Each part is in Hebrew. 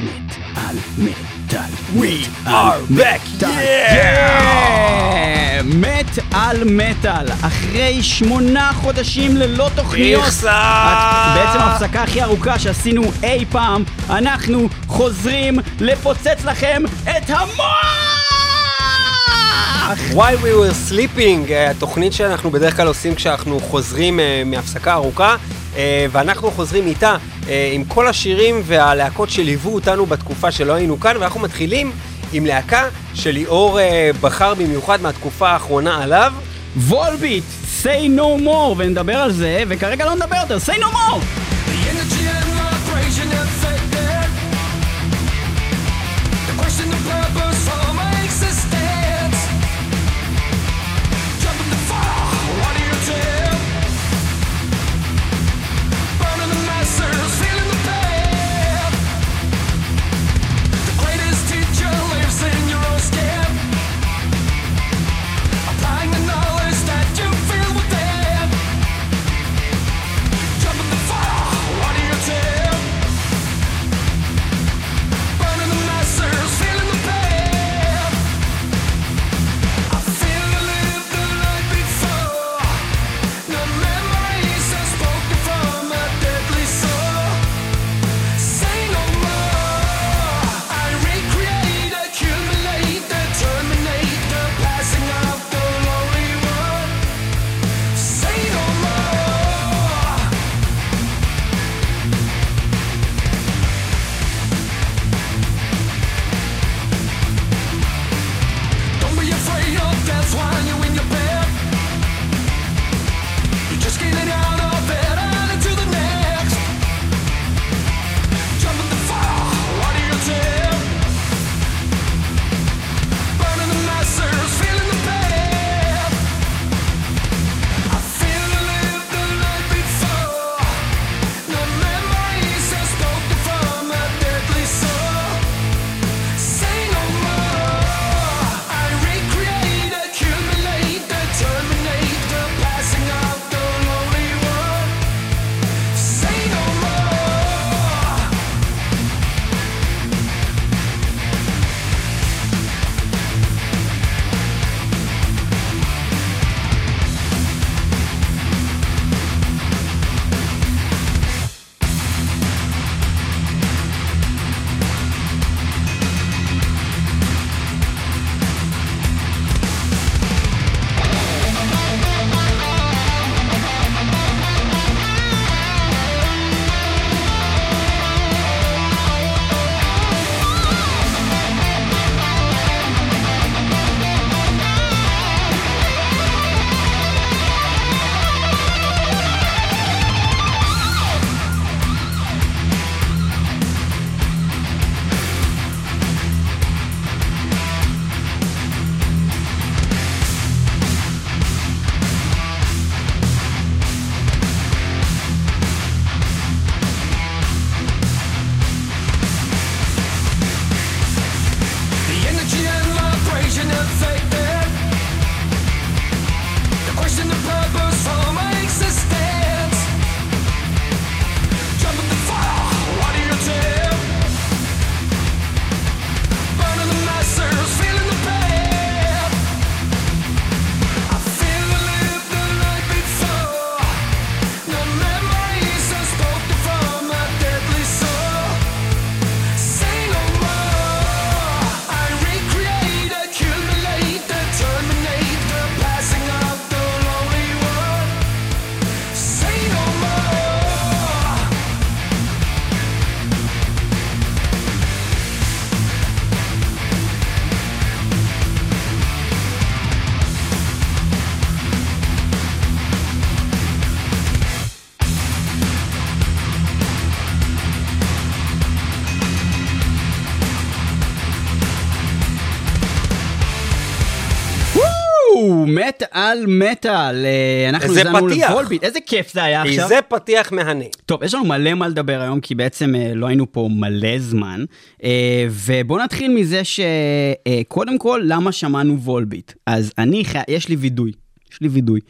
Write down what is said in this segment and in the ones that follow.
מטאל, מטאל, We are back! Yeah! מת על מטאל, אחרי שמונה חודשים ללא תוכניות. איכסה! את- בעצם ההפסקה הכי ארוכה שעשינו אי פעם, אנחנו חוזרים לפוצץ לכם את המוח! While we were sleeping, אה, התוכנית שאנחנו בדרך כלל עושים כשאנחנו חוזרים אה, מהפסקה ארוכה, ואנחנו חוזרים איתה אה, עם כל השירים והלהקות שליוו אותנו בתקופה שלא היינו כאן, ואנחנו מתחילים עם להקה שליאור אה, בחר במיוחד מהתקופה האחרונה עליו. וולביט, say no more, ונדבר על זה, וכרגע לא נדבר יותר, say no more! מת על מטאל. אה, אנחנו פתיח. לוולביט, איזה כיף זה היה עכשיו. זה פתיח מהנה. טוב, יש לנו מלא מה לדבר היום, כי בעצם אה, לא היינו פה מלא זמן. אה, ובואו נתחיל מזה שקודם כל, למה שמענו וולביט? אז אני, יש לי וידוי. יש לי וידוי.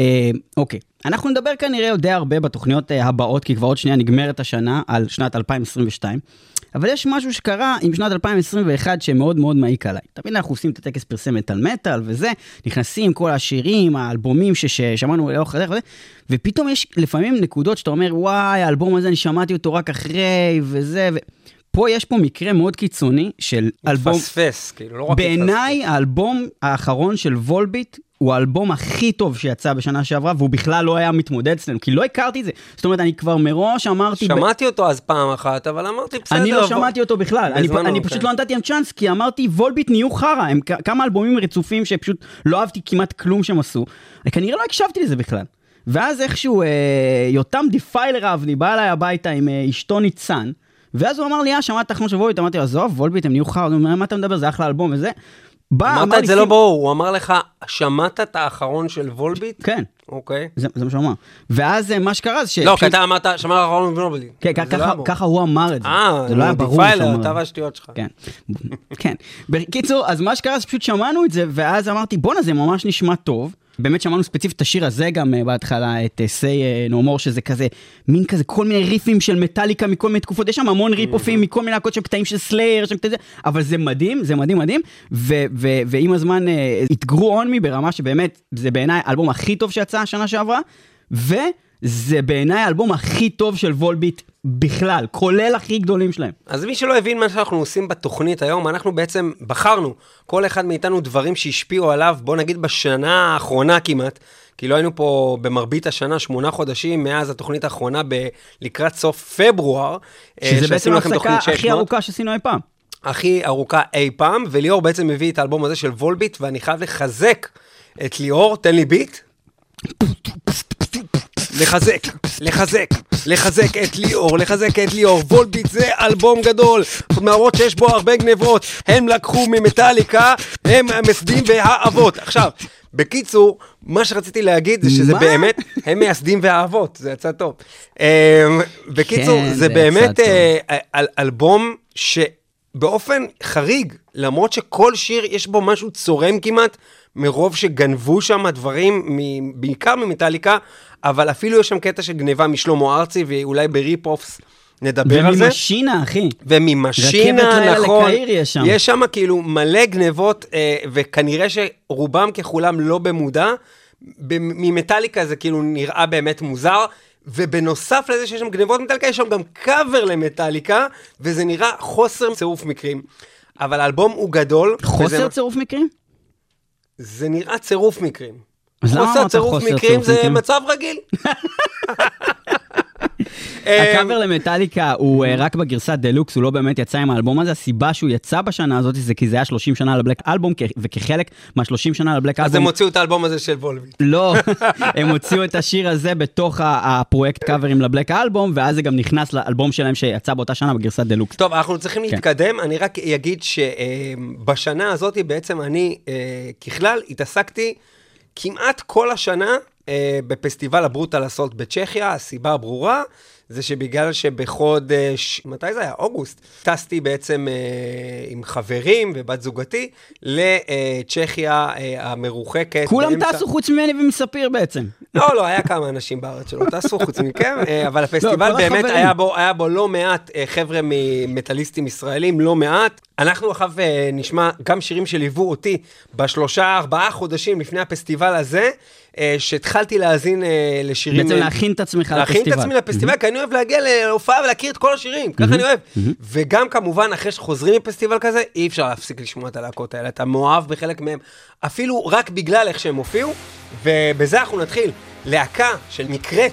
אה, אוקיי, אנחנו נדבר כנראה די הרבה בתוכניות הבאות, כי כבר עוד שנייה נגמרת השנה על שנת 2022. אבל יש משהו שקרה עם שנת 2021 שמאוד מאוד מעיק עליי. תמיד אנחנו עושים את הטקס פרסי מטאל מטאל וזה, נכנסים כל השירים, האלבומים ששמענו לאורך הדרך וזה, ופתאום יש לפעמים נקודות שאתה אומר, וואי, האלבום הזה, אני שמעתי אותו רק אחרי, וזה, ו... פה יש פה מקרה מאוד קיצוני של אלבום... פספס, כאילו, לא רק... בעיניי האלבום האחרון של וולביט הוא האלבום הכי טוב שיצא בשנה שעברה, והוא בכלל לא היה מתמודד אצלנו, כי לא הכרתי את זה. זאת אומרת, אני כבר מראש אמרתי... ב- שמעתי אותו אז פעם אחת, אבל אמרתי, בסדר. אני לא בוא." שמעתי אותו בכלל, אני, אני כן. פשוט לא נתתי להם צ'אנס, כי אמרתי, וולביט נהיו חרא, הם כמה אלבומים רצופים שפשוט לא אהבתי כמעט כלום שהם עשו, כנראה לא הקשבתי לזה בכלל. ואז איכשהו אה, יותם דיפיילר אבני בא אליי הביתה עם אה, אשתו ניצן, ואז הוא אמר לי, אה, שמעת את האחרון של וולביט? אמרתי לו, עזוב, וולביט הם נהיו חרא, מה אתה מדבר, זה אחלה אלבום וזה. בא, אמר אמרת את לי, זה לא ברור, הוא אמר לך, שמעת את האחרון של וולביט? כן, אוקיי. זה, זה מה שהוא אמר. ואז אה, מה שקרה זה ש... לא, כי אתה אמרת, שמעת האחרון של וולביט. כן, ככה- לא. ככה הוא אמר את זה. אה, זה לא היה ברור שהוא דיפיילר, אמר את אתה. והשטויות שלך. כן, כן. בקיצור, אז מה שקרה זה פשוט שמענו את זה, ואז אמרתי, בואנה, זה ממש נשמע טוב. באמת שמענו ספציפית את השיר הזה גם אה, בהתחלה, את say no more, שזה כזה, מין כזה, כל מיני ריפים של מטאליקה מכל מיני תקופות, יש שם המון ריפ-אופים מכל מיני להקות של קטעים של סלייר, שם כזה, אבל זה מדהים, זה מדהים מדהים, ו- ו- ועם הזמן אה, on me ברמה שבאמת, זה בעיניי האלבום הכי טוב שיצא השנה שעברה, וזה בעיניי האלבום הכי טוב של וולביט בכלל, כולל הכי גדולים שלהם. אז מי שלא הבין מה שאנחנו עושים בתוכנית היום, אנחנו בעצם בחרנו, כל אחד מאיתנו דברים שהשפיעו עליו, בוא נגיד בשנה האחרונה כמעט, כי לא היינו פה במרבית השנה, שמונה חודשים מאז התוכנית האחרונה ב- לקראת סוף פברואר. אה, שזה בעצם ההפסקה הכי 600. ארוכה שעשינו אי פעם. הכי ארוכה אי פעם, וליאור בעצם מביא את האלבום הזה של וולביט, ואני חייב לחזק את ליאור, תן לי ביט. לחזק, לחזק, לחזק את ליאור, לחזק את ליאור. וולביט זה אלבום גדול, למרות שיש בו הרבה גנבות. הם לקחו ממטאליקה, הם המייסדים והאבות. עכשיו, בקיצור, מה שרציתי להגיד זה שזה מה? באמת, הם מייסדים והאבות, זה יצא טוב. אמ, בקיצור, כן, זה זה באמת יצא טוב. אה, אל, אלבום שבאופן חריג, למרות שכל שיר יש בו משהו צורם כמעט, מרוב שגנבו שם דברים, בעיקר ממטאליקה, אבל אפילו יש שם קטע של גניבה משלמה ארצי, ואולי ב rip-offs נדבר על זה. וממשינה, אחי. וממשינה, רכבת לילה נכון. לקהיר יש שם. יש שם כאילו מלא גנבות, אה, וכנראה שרובם ככולם לא במודע. ממטאליקה זה כאילו נראה באמת מוזר. ובנוסף לזה שיש שם גנבות מטאליקה, יש שם גם קאבר למטאליקה, וזה נראה חוסר צירוף מקרים. אבל האלבום הוא גדול. חוסר וזה- צירוף מקרים? זה נראה צירוף מקרים. אז למה חוסר אמרת צירוף חוסר מקרים צירוף זה מקרים? מצב רגיל. הקאבר למטאליקה הוא אה, רק בגרסת דלוקס, הוא לא באמת יצא עם האלבום הזה. הסיבה שהוא יצא בשנה הזאת זה כי זה היה 30 שנה ל Black Album, וכחלק מה-30 שנה ל Black אז הם Album... הוציאו את האלבום הזה של וולביט. לא, הם הוציאו את השיר הזה בתוך הפרויקט קאברים ל Black Album, ואז זה גם נכנס לאלבום שלהם שיצא באותה שנה בגרסת דלוקס. טוב, אנחנו צריכים כן. להתקדם. אני רק אגיד שבשנה הזאת בעצם אני, אה, ככלל, התעסקתי כמעט כל השנה אה, בפסטיבל הברוטל אסולט בצ'כיה. הסיבה הברורה זה שבגלל שבחודש, מתי זה היה? אוגוסט. טסתי בעצם אה, עם חברים ובת זוגתי לצ'כיה אה, המרוחקת. כולם באמצע- טסו חוץ ממני ומספיר בעצם. לא, לא, היה כמה אנשים בארץ שלא טסו חוץ מכם, אה, אבל הפסטיבל כל באמת החברים. היה בו, היה בו לא מעט אה, חבר'ה ממטאליסטים ישראלים, לא מעט. אנחנו עכשיו אה, נשמע גם שירים שליוו אותי בשלושה, ארבעה חודשים לפני הפסטיבל הזה, שהתחלתי להאזין אה, לשירים... בעצם אה, להכין את עצמך להכין את לפסטיבל. עצמי לפסטיבל, כי אני אוהב להגיע להופעה ולהכיר את כל השירים, ככה אני אוהב. וגם כמובן, אחרי שחוזרים מפסטיבל כזה, אי אפשר להפסיק לשמוע את הלהקות האלה, אתה מאוהב בחלק מהם, אפילו רק בגלל איך שהם הופיעו, ובזה אנחנו נתחיל. להקה של נקראת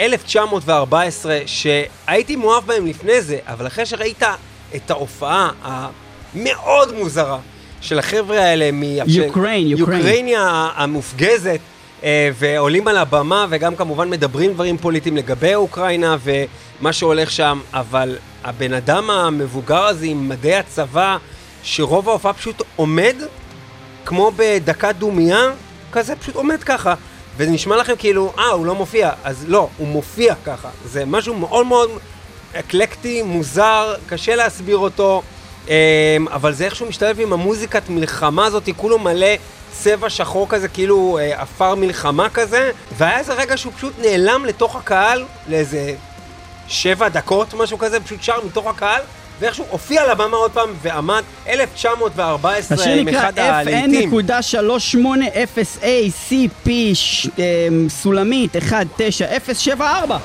1914, שהייתי מאוהב בהם לפני זה, אבל אחרי שראית את ההופעה המאוד מוזרה של החבר'ה האלה, מ- של- יוקריין, יוקריין. יוקרניה המופגזת, אה, ועולים על הבמה וגם כמובן מדברים דברים פוליטיים לגבי אוקראינה ומה שהולך שם, אבל הבן אדם המבוגר הזה עם מדי הצבא, שרוב ההופעה פשוט עומד כמו בדקת דומייה, כזה פשוט עומד ככה. וזה נשמע לכם כאילו, אה, הוא לא מופיע. אז לא, הוא מופיע ככה. זה משהו מאוד מאוד אקלקטי, מוזר, קשה להסביר אותו. אה, אבל זה איכשהו משתלב עם המוזיקת מלחמה הזאת, כולו מלא צבע שחור כזה, כאילו אה, עפר מלחמה כזה, והיה איזה רגע שהוא פשוט נעלם לתוך הקהל לאיזה שבע דקות, משהו כזה, פשוט שר מתוך הקהל, ואיכשהו הופיע על הבמה עוד פעם ועמד 1914 השיר עם נקרא אחד הלעיתים. FN.38FSACP ש- אמ, סולמית 19074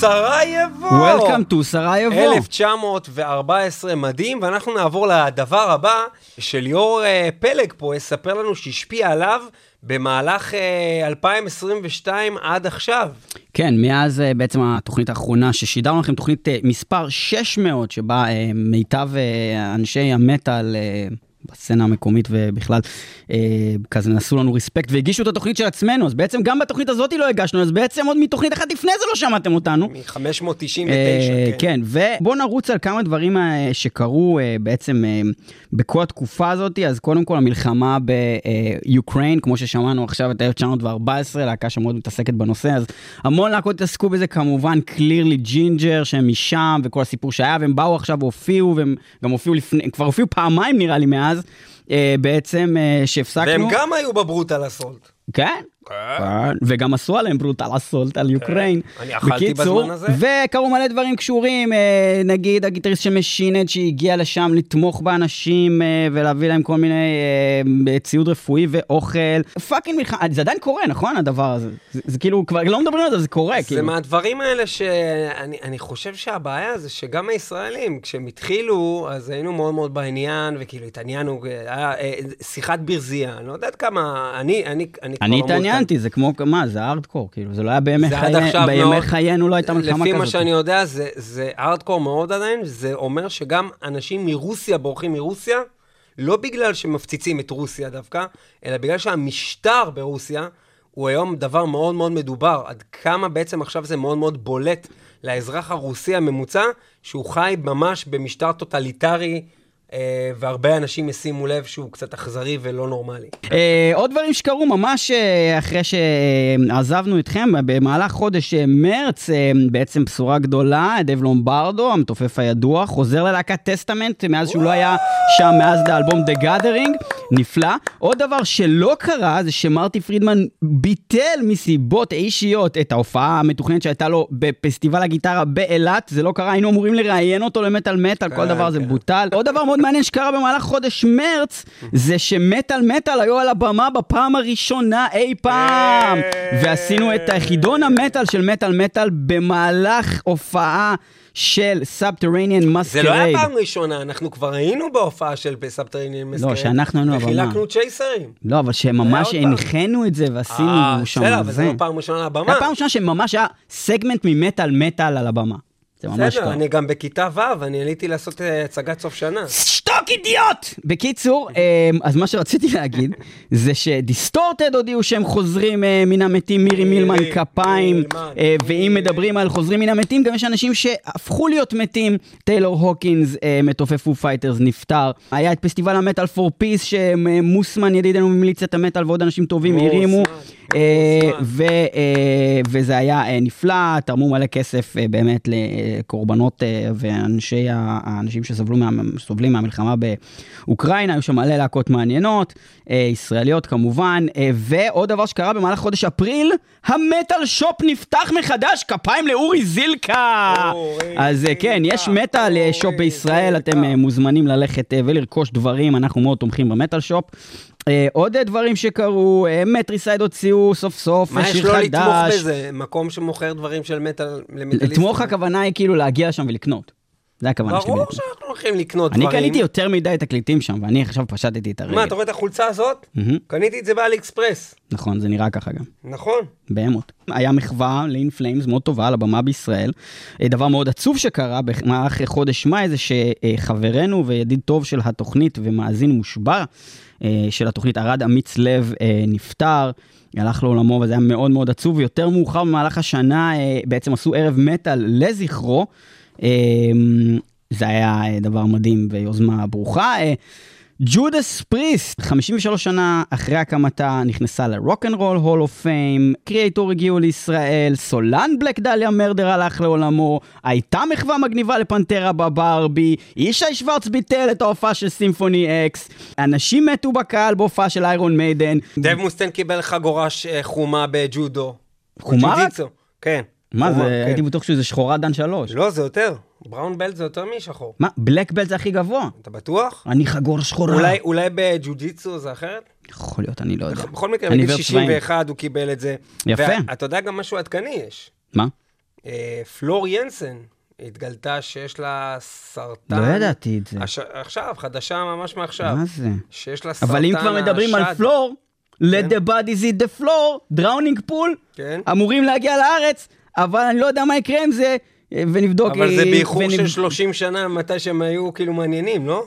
סרייבו. Welcome to סרייבו. 1914 מדהים, ואנחנו נעבור לדבר הבא, שליאור אה, פלג פה יספר לנו שהשפיע עליו במהלך אה, 2022 עד עכשיו. כן, מאז אה, בעצם התוכנית האחרונה ששידרנו לכם, תוכנית אה, מספר 600, שבה אה, מיטב אה, אנשי המטאל אה, בסצנה המקומית ובכלל, אה, כזה נעשו לנו respect והגישו את התוכנית של עצמנו, אז בעצם גם בתוכנית הזאת לא הגשנו, אז בעצם עוד מתוכנית אחת לפני זה לא שמעתם אותנו. מ-599, אה, כן. כן, ובואו נרוץ על כמה דברים אה, שקרו אה, בעצם אה, בכל התקופה הזאת. אז קודם כל המלחמה ב Ukraine, כמו ששמענו עכשיו את 1914, להקה שמאוד מתעסקת בנושא, אז המון להקות התעסקו בזה, כמובן clearly Jinjer, שהם משם, וכל הסיפור שהיה, והם באו עכשיו והופיעו, והם גם הופיעו לפני, כבר הופיעו פעמיים נראה לי מאז, אה, בעצם אה, שהפסקנו. והם גם היו ב Brutal Assault. כן. כן, וגם עשו עליהם Brutal Assault על Ukraine. אני אכלתי בזמן הזה. וקרו מלא דברים קשורים, אה, נגיד הגיטריסט של Machine Head שהגיע לשם לתמוך באנשים אה, ולהביא להם כל מיני אה, ציוד רפואי ואוכל. fucking מלחמה, זה עדיין קורה, נכון הדבר הזה? זה, כאילו, כבר לא מדברים על זה, זה קורה. זה כאילו. מהדברים האלה שאני אני חושב שהבעיה זה שגם הישראלים, כשהם התחילו, אז היינו מאוד מאוד בעניין, וכאילו התעניינו, אה, שיחת ברזייה, אני לא יודעת כמה, אני, אני, אני כבר אני לא התעניינתי, זה כמו, מה, זה הארדקור, כאילו, זה לא היה בימי זה עד חיי- עכשיו בימי חיינו לא הייתה מלחמה לפי כזאת. מה שאני יודע, זה, זה ארדקור מאוד עדיין, זה אומר שגם אנשים מרוסיה בורחים מרוסיה, לא בגלל שמפציצים את רוסיה דווקא, אלא בגלל שהמשטר ברוסיה הוא היום דבר מאוד מאוד מדובר. עד כמה בעצם עכשיו זה מאוד מאוד בולט לאזרח הרוסי הממוצע, שהוא חי ממש במשטר טוטליטרי, והרבה אנשים ישימו לב שהוא קצת אכזרי ולא נורמלי. אה, עוד דברים שקרו ממש אה, אחרי שעזבנו אתכם, במהלך חודש אה, מרץ, אה, בעצם בשורה גדולה, דייב לומברדו, המתופף הידוע, חוזר ללהקת Testament, מאז שהוא לא היה שם, מאז האלבום The Gathering, נפלא. עוד דבר שלא קרה, זה שמרטי פרידמן ביטל מסיבות אישיות את ההופעה המתוכננת שהייתה לו בפסטיבל הגיטרה באילת, זה לא קרה, היינו אמורים לראיין אותו למטאל מטאל, כל כן, דבר הזה כן. בוטל. עוד דבר מאוד מעניין שקרה במהלך חודש מרץ, זה שמטאל מטאל היו על הבמה בפעם הראשונה אי פעם. אה. ועשינו את חידון המטאל של מטאל מטאל במהלך הופעה של Subterranean Masquerade. לא היה פעם ראשונה, אנחנו כבר היינו בהופעה של Subterranean Masquerade. שאנחנו היינו הבמה. וחילקנו צ'ייסרים. לא, אבל שממש. הנחינו את זה אה, ועשינו שם בסדר, אבל זה. זה לא פעם ראשונה על הבמה. פעם ראשונה שממש היה סגמנט ממטאל מטאל על הבמה. זה ממש בסדר, קרה. אני גם בכיתה ו', אני עליתי לעשות אה, הצגת סוף שנה. שתוק אידיוט! בקיצור, אמ, אז מה שרציתי להגיד, זה ש Distorted הודיעו שהם חוזרים אה, מן המתים, מירי מילמן כפיים, מילמן, אה, ואם. מדברים על חוזרים מן המתים, גם יש אנשים שהפכו להיות מתים. טיילור הוקינס, אה, מתופף Foo Fighters, נפטר. היה את פסטיבל ה Metal for Peace, שמוסמן ידידנו ממיליציית המטאל ועוד אנשים טובים הרימו. אה, אה, וזה היה אה, נפלא, תרמו מלא כסף אה, באמת לקורבנות אה, ואנשי האנשים שסובלו מה, סובלים מהמלחמה באוקראינה, היו שם מלא להקות מעניינות, אה, ישראליות כמובן, אה, ועוד דבר שקרה במהלך חודש אפריל, ה Metal Shop נפתח מחדש, כפיים לאורי זילקה. אורי אז אה, כן, יש זילקה, Metal Shop בישראל, זילקה. אתם מוזמנים ללכת ולרכוש דברים, אנחנו מאוד תומכים ב Metal Shop. אה, עוד אה, דברים שקרו, אה, Matricide הוציאו סוף סוף מה יש שיר לו חדש. לתמוך בזה? מקום שמוכר דברים של מטאל למטאליסטים. לתמוך הכוונה היא כאילו להגיע לשם ולקנות. זה הכוונה שלי. ברור. שאנחנו הולכים לקנות אני דברים. קניתי יותר מדי תקליטים שם, ואני עכשיו פשטתי את הרגל. מה, אתה רואה את החולצה הזאת? קניתי את זה באלי אקספרס. נכון, זה נראה ככה גם. נכון. Behemoth. היה מחווה ל In Flames מאוד טובה על הבמה בישראל. אה, דבר מאוד עצוב שקרה במהלך חודש מאי זה שחברנו וידיד טוב של התוכנית ומאזין מושבע אה, של התוכנית, ארד אמיץ לב, אה, נפטר. הלך לעולמו וזה היה מאוד מאוד עצוב, ויותר מאוחר במהלך השנה בעצם עשו ערב מטאל לזכרו. אה, זה היה אה, דבר מדהים ויוזמה ברוכה. אה, Judas Priest, 53 שנה אחרי הקמתה, נכנסה ל Rock and Roll Hall of Fame, Kreator הגיעו לישראל, סולן Black Dahlia Murder הלך לעולמו, הייתה מחווה מגניבה ל Pantera בברבי, ישי שוורץ ביטל את ההופעה של Symphony X, אנשים מתו בקהל בהופעה של איירון מיידן. דב מוסטן קיבל חגורה אה, חומה בג'ודו. חומה. כן. מה זה, כן. הייתי בטוח שזה שחורה דן שלוש. לא, זה יותר. בראון בלט זה יותר משחור. מה, בלק בלט זה הכי גבוה? אתה בטוח? אני חגור שחורה. אולי, אולי בג'ו-ג'יטסו זה אחרת? יכול להיות, אני לא יודע. בכל מקרה, בגיל עיוור צבעים. 61 הוא קיבל את זה. יפה. ואתה יודע גם משהו עדכני יש. מה? אה, פלור ינסן התגלתה שיש לה סרטן. לא ידעתי את זה. הש... עכשיו, חדשה ממש מעכשיו. מה זה? שיש לה סרטן אבל אם כבר מדברים על השד. פלור, let the bodies hit the floor, Drowning Pool, כן. אמורים להגיע לארץ, אבל אני לא יודע מה יקרה עם זה, אה, ונבדוק. אבל זה אה, באיחור ונב- של 30 שנה מתי שהם היו כאילו מעניינים, לא?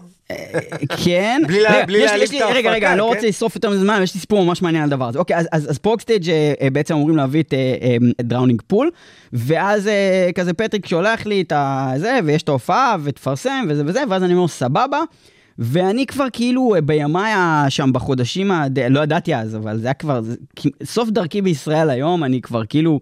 כן. בלי להעליב את ההפקה, רגע, רגע, אני לא כן? רוצה לשרוף יותר מזמן, יש לי סיפור ממש מעניין על הדבר הזה. אוקיי, אז- Prog Stage אה, אה, בעצם אמורים להביא את אה, אה, Drowning Pool, ואז אה, כזה פטריק שולח לי את זה, ויש את ההופעה, ותפרסם, וזה וזה, ואז אני אומר, סבבה. ואני כבר כאילו אה, בימיי שם בחודשים, הד... לא ידעתי אז, אבל זה היה כבר, סוף דרכי בישראל היום, אני כבר כאילו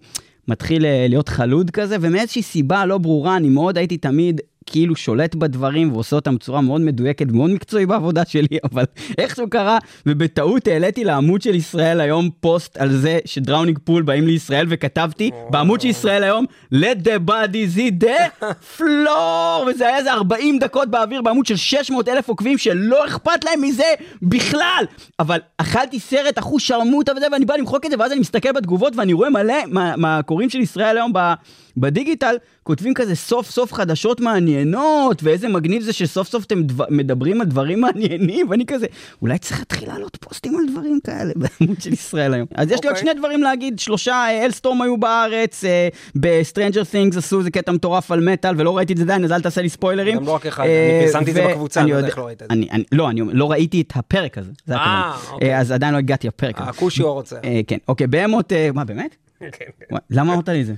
מתחיל אה, להיות חלוד כזה, ומאיזושהי סיבה לא ברורה, אני מאוד הייתי תמיד כאילו שולט בדברים ועושה אותם בצורה מאוד מדויקת, מאוד מקצועי בעבודה שלי, אבל איכשהו קרה, ובטעות העליתי לעמוד של ישראל היום פוסט על זה ש Drowning Pool באים לישראל, וכתבתי בעמוד של ישראל היום, let the body hit the floor, וזה היה איזה 40 דקות באוויר בעמוד של 600 אלף עוקבים שלא אכפת להם מזה בכלל, אבל אכלתי סרט אחוז שרמוטה וזה, ואני בא למחוק את זה, ואז אני מסתכל בתגובות ואני רואה מלא מה- מהקוראים של ישראל היום ב... בדיגיטל כותבים כזה סוף סוף חדשות מעניינות, ואיזה מגניב זה שסוף סוף אתם דבר, מדברים על דברים מעניינים, ואני כזה, אולי צריך להתחיל לעלות פוסטים על דברים כאלה בעמוד של ישראל היום. אז יש לי עוד אוקיי. שני דברים להגיד, שלושה, אה, Alestorm היו בארץ, אה, ב Stranger Things עשו איזה קטע מטורף על מטאל, ולא ראיתי את זה עדיין, אז אל תעשה לי ספוילרים. גם לא רק אחד, אה, אני פרסמתי את זה בקבוצה, אני לא יודע איך לא ראית את זה. אני, אני, לא, אני לא ראיתי את הפרק הזה, זה אה, הכוונה. אוקיי. אה, אז עדיין לא הגעתי לפרק הזה. הכושי הוא הרוצח. אה, כן, אוקיי, Behemoth, אה, מה באמת? כן, כן. למה אמרת לי את זה?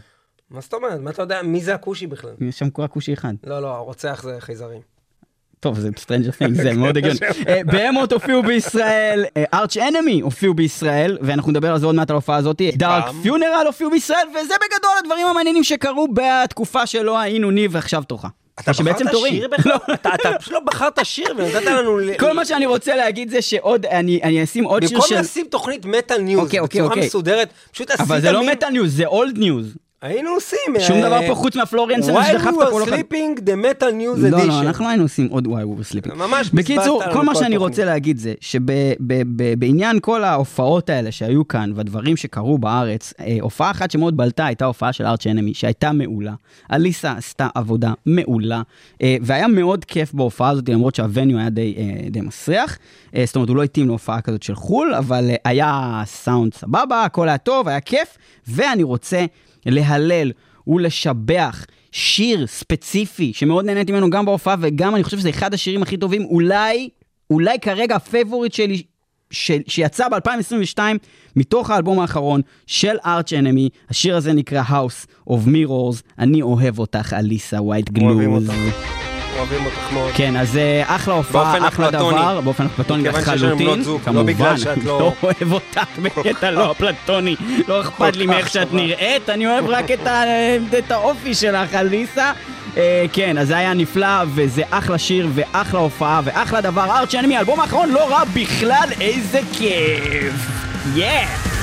מה זאת אומרת? מה אתה יודע? מי זה הכושי בכלל? יש שם רק כושי אחד. לא, לא, הרוצח זה חייזרים. טוב, זה Stranger Things, זה מאוד הגיוני. אה, Behemoth הופיעו בישראל, Arch Enemy הופיעו בישראל, ואנחנו נדבר על זה עוד מעט על ההופעה הזאת. Dark Funeral הופיעו בישראל, וזה בגדול הדברים המעניינים שקרו בתקופה שלא היינו ניב, ועכשיו תורך. אתה שבעצם בחרת תורי. שיר בכלל? אתה אתה פשוט לא בחרת שיר ונתת לנו... כל מה שאני רוצה להגיד זה שעוד, אני אני אשים עוד שיר במקום של... לשים תוכנית Metal News אוקיי, אוקיי, בצורה אוקיי. מסודרת, פשוט עשית אבל זה לא מטאל ניוז, זה אולד ניוז. היינו עושים... שום אה, דבר פה חוץ מהפלוריאנסון While שדחפת we פה לא were אחד. sleeping, the metal news לא, לא. אנחנו היינו עושים While we were sleeping. ממש בקיצור, בזבזת כל לנו מה כל שאני. רוצה להגיד זה שבעניין כל ההופעות האלה שהיו כאן והדברים שקרו בארץ, אה, הופעה אחת שמאוד בלטה הייתה הופעה של Arch Enemy שהייתה מעולה. אליסה עשתה עבודה מעולה, אה, והיה מאוד כיף בהופעה הזאת למרות שה venue היה די, די מסריח. זאת אומרת, הוא לא התאים להופעה כזאת של חו"ל, אבל היה סאונד סבבה, הכל היה טוב, היה כיף, ואני רוצה להלל ולשבח שיר ספציפי שמאוד נהניתי ממנו גם בהופעה וגם אני חושב שזה אחד השירים הכי טובים, אולי, אולי כרגע ה favorite שלי ש, שיצא ב-2022 מתוך האלבום האחרון של Arch Enemy, השיר הזה נקרא House of Mirrors, אני אוהב אותך אליסה אוהבים גלוז. אוהבים אותך מאוד. כן, אז אה, אחלה הופעה, אחלה. דבר, באופן אפלטוני לחלוטין, לא בגלל שאת לא- לא אוהב אותך בקטע לא אפלטוני, לא אכפת לי מאיך שאת. נראית, אני אוהב רק את האופי שלך, אליסה. אה, כן, אז זה היה נפלא, וזה אחלה שיר, ואחלה הופעה, ואחלה דבר. ארצ' אנמי, האלבום האחרון לא רע בכלל, איזה כיף. יאה!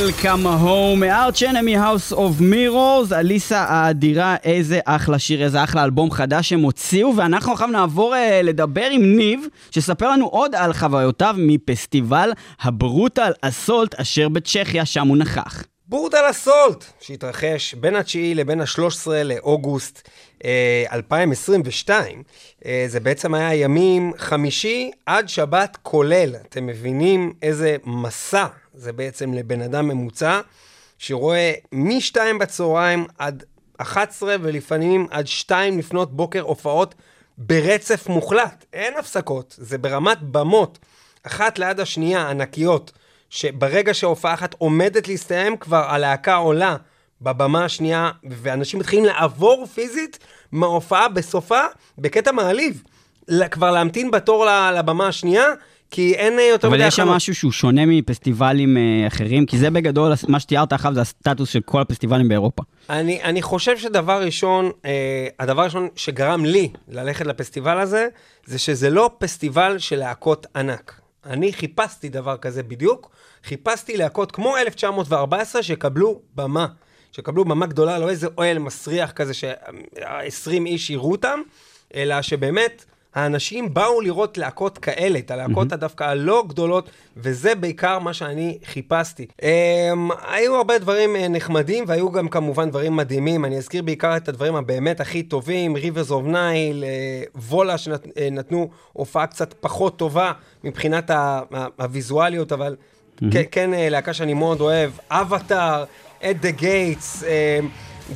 Welcome home, Arch Enemy House of Mirrors, אליסה האדירה, איזה אחלה שיר, איזה אחלה אלבום חדש הם הוציאו, ואנחנו עכשיו נעבור uh, לדבר עם ניב, שספר לנו עוד על חוויותיו מפסטיבל הברוטל אסולט, אשר בצ'כיה, שם הוא נכח. בורדל אסולט, שהתרחש בין ה-9 לבין ה-13 לאוגוסט אה, 2022. אה, זה בעצם היה ימים חמישי עד שבת כולל. אתם מבינים איזה מסע זה בעצם לבן אדם ממוצע, שרואה מ-2 בצהריים עד 11 ולפעמים עד 2 לפנות בוקר הופעות ברצף מוחלט. אין הפסקות, זה ברמת במות, אחת ליד השנייה, ענקיות. שברגע שההופעה אחת עומדת להסתיים, כבר הלהקה עולה בבמה השנייה, ואנשים מתחילים לעבור פיזית מההופעה בסופה, בקטע מעליב. כבר להמתין בתור לבמה השנייה, כי אין אה, יותר אבל מדי יש שם. משהו שהוא שונה מפסטיבלים אה, אחרים, כי זה בגדול, מה שתיארת עכשיו זה הסטטוס של כל הפסטיבלים באירופה. אני, אני חושב שדבר ראשון, אה, הדבר הראשון שגרם לי ללכת לפסטיבל הזה, זה שזה לא פסטיבל של להקות ענק. אני חיפשתי דבר כזה בדיוק, חיפשתי להקות כמו 1914 שקבלו במה. שקבלו במה גדולה, לא איזה אוהל מסריח כזה ש-20 איש יראו אותם, אלא שבאמת האנשים באו לראות להקות כאלה, את הלהקות הדווקא הלא גדולות, וזה בעיקר מה שאני חיפשתי. Um, היו הרבה דברים uh, נחמדים, והיו גם כמובן דברים מדהימים. אני אזכיר בעיקר את הדברים הבאמת הכי טובים, of Nile, uh, וולה שנתנו הופעה קצת פחות טובה מבחינת ה- הוויזואליות, אבל כן, כן אה, להקה שאני מאוד אוהב, אבטאר, את דה גייטס,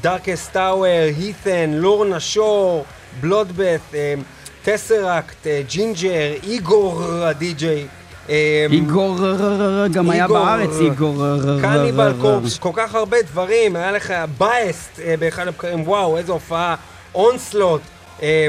Darkest Hour, Heathen, Lorna Shore, Bloodbath, Tesseract, Jinjer, Igorrr הדי-ג'יי. אה, איגור גם היה בארץ, איגור. קניבל קורפס, כל כך הרבה דברים, היה לך Beast אה, באחד הבקרים, וואו, איזו הופעה, Onslaught,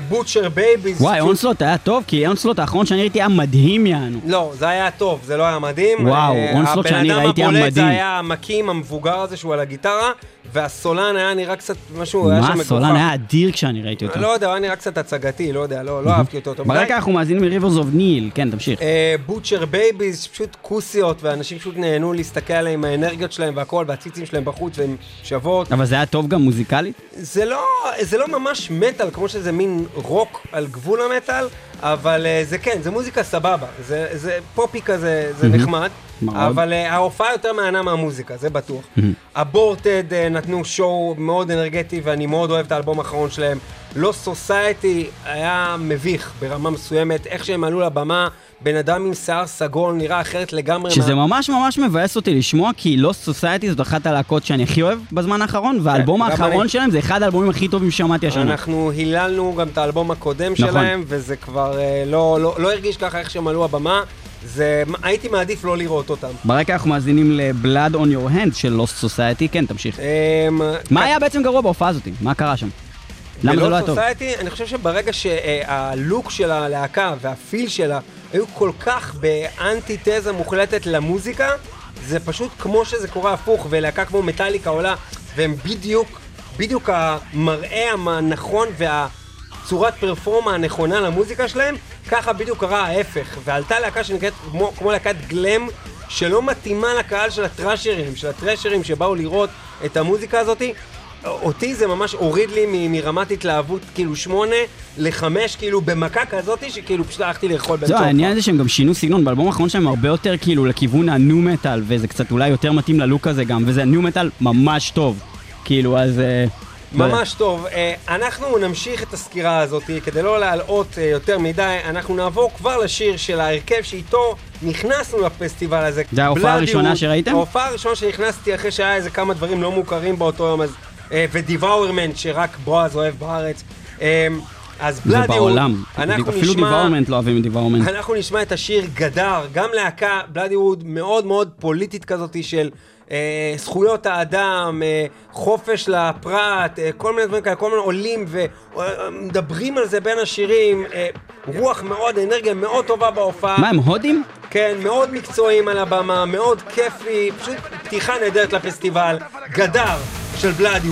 Butcher Babies. וואי, אונסלוט היה טוב, כי אונסלוט האחרון שאני ראיתי היה מדהים יענו. לא, זה היה טוב, זה לא היה מדהים. וואו, אה, אונסלוט שאני ראיתי היה הבן אדם הבולט מדהים. זה היה המקים המבוגר הזה שהוא על הגיטרה, והסולן היה נראה קצת משהו, היה שם מה, מגוחך. סולן היה אדיר כשאני ראיתי אותו. לא יודע, הוא היה נראה קצת הצגתי, לא יודע, לא לא אהבתי אותו. ברקע אנחנו מאזינים מ Rivers of Nihil, כן, תמשיך. Butcher Babies, פשוט כוסיות, ואנשים פשוט נהנו להסתכל עליהם, האנרגיות שלהם והכל, והציצים שלהם בחוץ, והם שוות. אבל זה היה טוב גם מוזיקלית? זה לא, זה לא ממש מטאל, כמו שזה מין רוק על גבול המטאל, אבל uh, זה כן, זה מוזיקה סבבה. זה, זה פופי כזה, זה נחמד. אבל uh, ההופעה יותר מהנה מהמוזיקה, זה בטוח. אבורטד uh, נתנו שואו מאוד אנרגטי, ואני מאוד אוהב את האלבום האחרון שלהם. לא סוסייטי היה מביך ברמה מסוימת, איך שהם עלו לבמה, בן אדם עם שיער סגול נראה אחרת לגמרי. שזה מה- ממש ממש מבאס אותי לשמוע, כי לוסט סוסייטי זאת אחת הלהקות שאני הכי אוהב בזמן האחרון, והאלבום גם האחרון אני. שלהם זה אחד האלבומים הכי טובים ששמעתי השנה. אנחנו היללנו גם את האלבום הקודם נכון. שלהם, וזה כבר אה, לא, לא, לא הרגיש ככה איך שהם עלו הבמה. זה, הייתי מעדיף לא לראות אותם. ברקע אנחנו מאזינים ל-Blood on your hands של לוסט סוסייטי, כן, תמשיך. אמ, מה היה בעצם גרוע בהופעה הזאת? מה קרה שם? למה זה לא היה טוב? סוסייטי, אני חושב שברגע שהלוק של הלהקה והפיל שלה היו כל כך באנטיתזה מוחלטת למוזיקה, זה פשוט כמו שזה קורה הפוך, ולהקה כמו מטאליקה עולה, והם בדיוק, בדיוק המראה הנכון והצורת פרפורמה הנכונה למוזיקה שלהם, ככה בדיוק קרה ההפך. ועלתה להקה שנקראת כמו, כמו להקת גלם, שלא מתאימה לקהל של הטראשרים, של הטראשרים שבאו לראות את המוזיקה הזאתי. אותי זה ממש הוריד לי מרמת התלהבות כאילו שמונה לחמש כאילו במכה כזאתי שכאילו פשוט הלכתי לאכול בן זהו, צ'ופר. העניין זה שהם גם שינו סגנון, באלבום האחרון שלהם הרבה יותר כאילו לכיוון הניו מטאל, וזה קצת אולי יותר מתאים ללוק הזה גם, וזה ניו מטאל ממש טוב. כאילו, אז... יודע. ממש טוב, אה, אנחנו נמשיך את הסקירה הזאת כדי לא להלאות אה, יותר מדי, אנחנו נעבור כבר לשיר של ההרכב שאיתו נכנסנו לפסטיבל הזה. זה ההופעה הראשונה. שראיתם? ההופעה הראשונה שנכנסתי אחרי שהיה איזה כמה דברים לא מוכרים באותו יום, אז... אה, ודיוואורמנט שרק בועז אוהב בארץ. אז בלאדי ווד, ובעולם. אנחנו אפילו נשמע... דיוורמנט לא אוהבים דיוורמנט. אנחנו נשמע את השיר גדר, גם להקה בלאדי ווד מאוד מאוד פוליטית כזאת של אה, זכויות האדם, אה, חופש לפרט, אה, כל מיני דברים כאלה, כל מיני עולים ומדברים על זה בין השירים, אה, רוח מאוד, אנרגיה מאוד טובה בהופעה. מה, הם הודים? כן, מאוד מקצועיים על הבמה, מאוד כיפי, פשוט פתיחה נהדרת לפסטיבל. גדר של בלאדי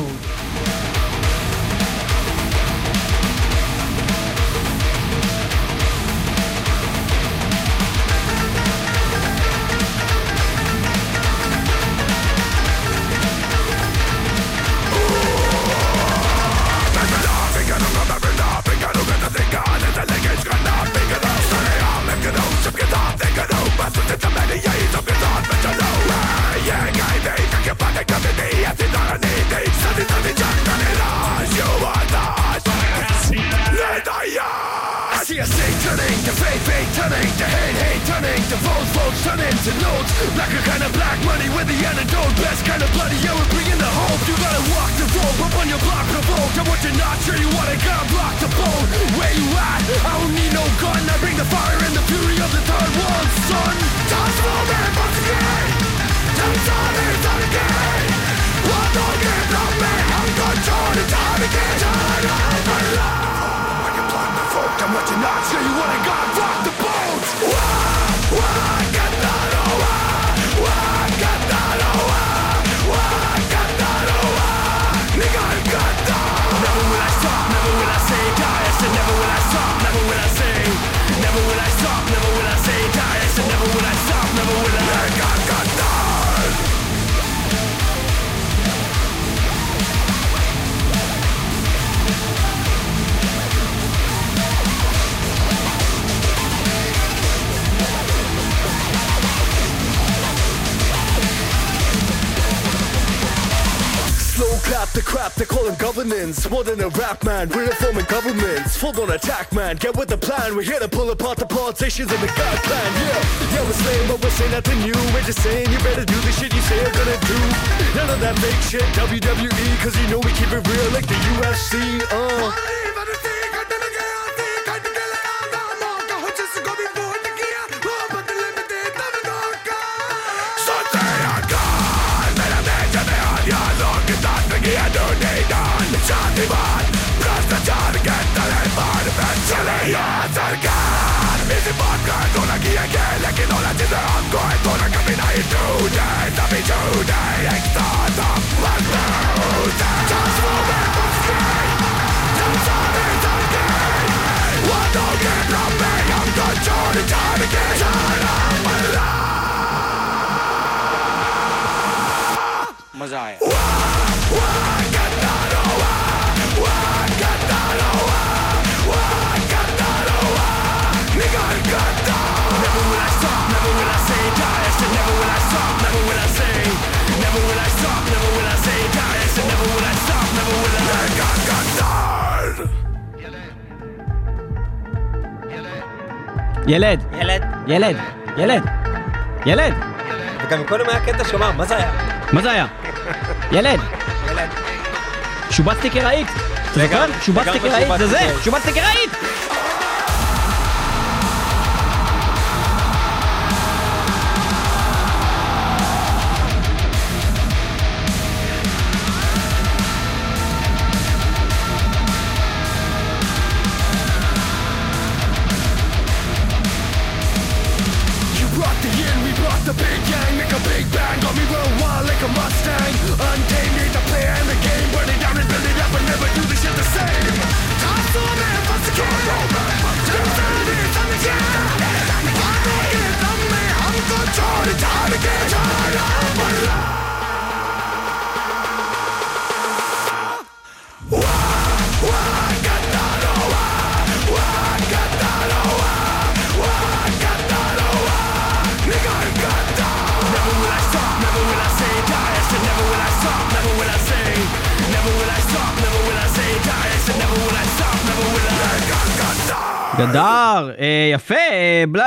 your foes, foes turn into notes. Blacker kind of black money with the antidote. Best kind of bloody, yeah, we're bringing the hope. You gotta walk the road, up on your block, provoked. And what you're not sure you wanna got block the bone. Where you at? I don't need no gun. I bring the fire and the fury of the third world, son. Time's moving once again. And time again. One give up, man. I'm control the time again. Time of my. And what you're not sure you wanna got rock the boat. Clap the crap they call them governance. More than a rap man, we're reforming governments. Full on attack man, get with the plan. We're here to pull apart the politicians and the God plan. Yeah, yeah, we're saying, but we're saying nothing new. We're just saying you better do the shit you say you're gonna do. None of that fake shit, WWE, cause you know we keep it real like the UFC. Uh. Чарниман, просто тяргетален Manifestally acercar Mis imágenes una guía que le quedó la tienda Anco en una cabina y today Tapi today Extend up my road Transform it, it's free Transform it, it's free What ילד, ילד. ילד, ילד, ילד, וגם קודם היה קטע שאומר, מה זה היה? מה זה היה? ילד, ילד. שובצתי כרהיט. אתה זוכר? שובצתי כרהיט, זה זה, שובצתי. שובצתי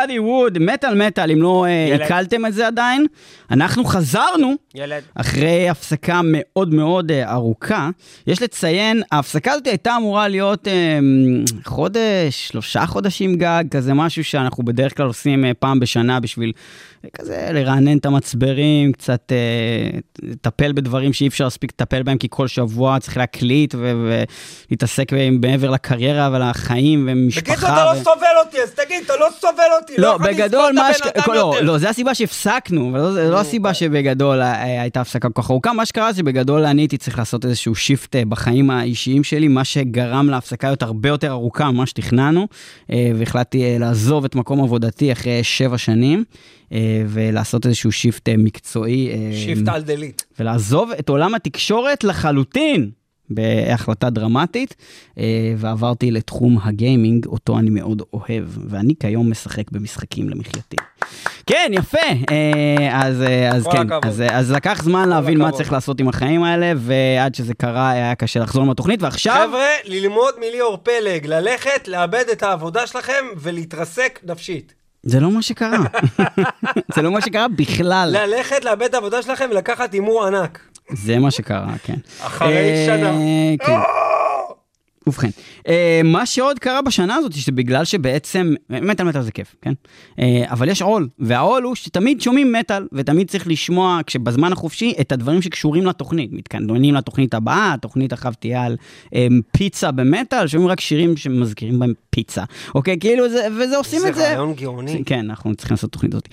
Daddy Woo ווד, מטאל מטאל, אם לא אה, ילד. עיכלתם את זה עדיין. אנחנו חזרנו ילד. אחרי הפסקה מאוד מאוד אה, ארוכה. יש לציין, ההפסקה הזאת הייתה אמורה להיות אה, חודש, שלושה חודשים גג, כזה משהו שאנחנו בדרך כלל עושים פעם בשנה בשביל כזה לרענן את המצברים, קצת אה, לטפל בדברים שאי אפשר להספיק לטפל בהם, כי כל שבוע צריך להקליט ולהתעסק מעבר לקריירה ולחיים ומשפחה. בקיצור, אתה לא סובל אותי, אז תגיד, אתה לא סובל אותי. לא, יכול לסבול בגדול, מה ש... לא. לא, זה הסיבה שהפסקנו, אבל לא- זה לא הסיבה שבגדול אה, הייתה הפסקה כל כך ארוכה. מה שקרה זה שבגדול אני הייתי צריך לעשות איזשהו shift אה, בחיים האישיים שלי, מה שגרם להפסקה להיות הרבה יותר ארוכה ממה שתכננו, אה, והחלטתי לעזוב את מקום עבודתי אחרי שבע שנים, ולעשות איזשהו shift מקצועי. shift alt delete. ולעזוב את עולם התקשורת לחלוטין. בהחלטה דרמטית, אה, ועברתי לתחום הגיימינג, אותו אני מאוד אוהב, ואני כיום משחק במשחקים למחייתי. כן, יפה. אה, אז, אה, אז כן, הכבוד. אז, אז לקח זמן להבין מה הכבוד. צריך לעשות עם החיים האלה, ועד שזה קרה היה קשה לחזור מהתוכנית, ועכשיו... חבר'ה, ללמוד מליאור פלג, ללכת, לאבד את העבודה שלכם ולהתרסק נפשית. זה לא מה שקרה. זה לא מה שקרה בכלל. ללכת לאבד את העבודה שלכם ולקחת הימור ענק. זה מה שקרה, כן. אחרי אה, שנה. כן. ובכן, אה, מה שעוד קרה בשנה הזאת, שזה בגלל שבעצם, מטאל מטאל זה כיף, כן? אה, אבל יש עול, והעול הוא שתמיד שומעים מטאל, ותמיד צריך לשמוע, כשבזמן החופשי, את הדברים שקשורים לתוכנית. מתכוננים לתוכנית הבאה, התוכנית אחריו תהיה על אה, פיצה במטאל, שומעים רק שירים שמזכירים בהם פיצה. אוקיי, כאילו, זה, וזה עושים זה את זה. רעיון גאוני. כן, אנחנו צריכים לעשות תוכנית הזאת.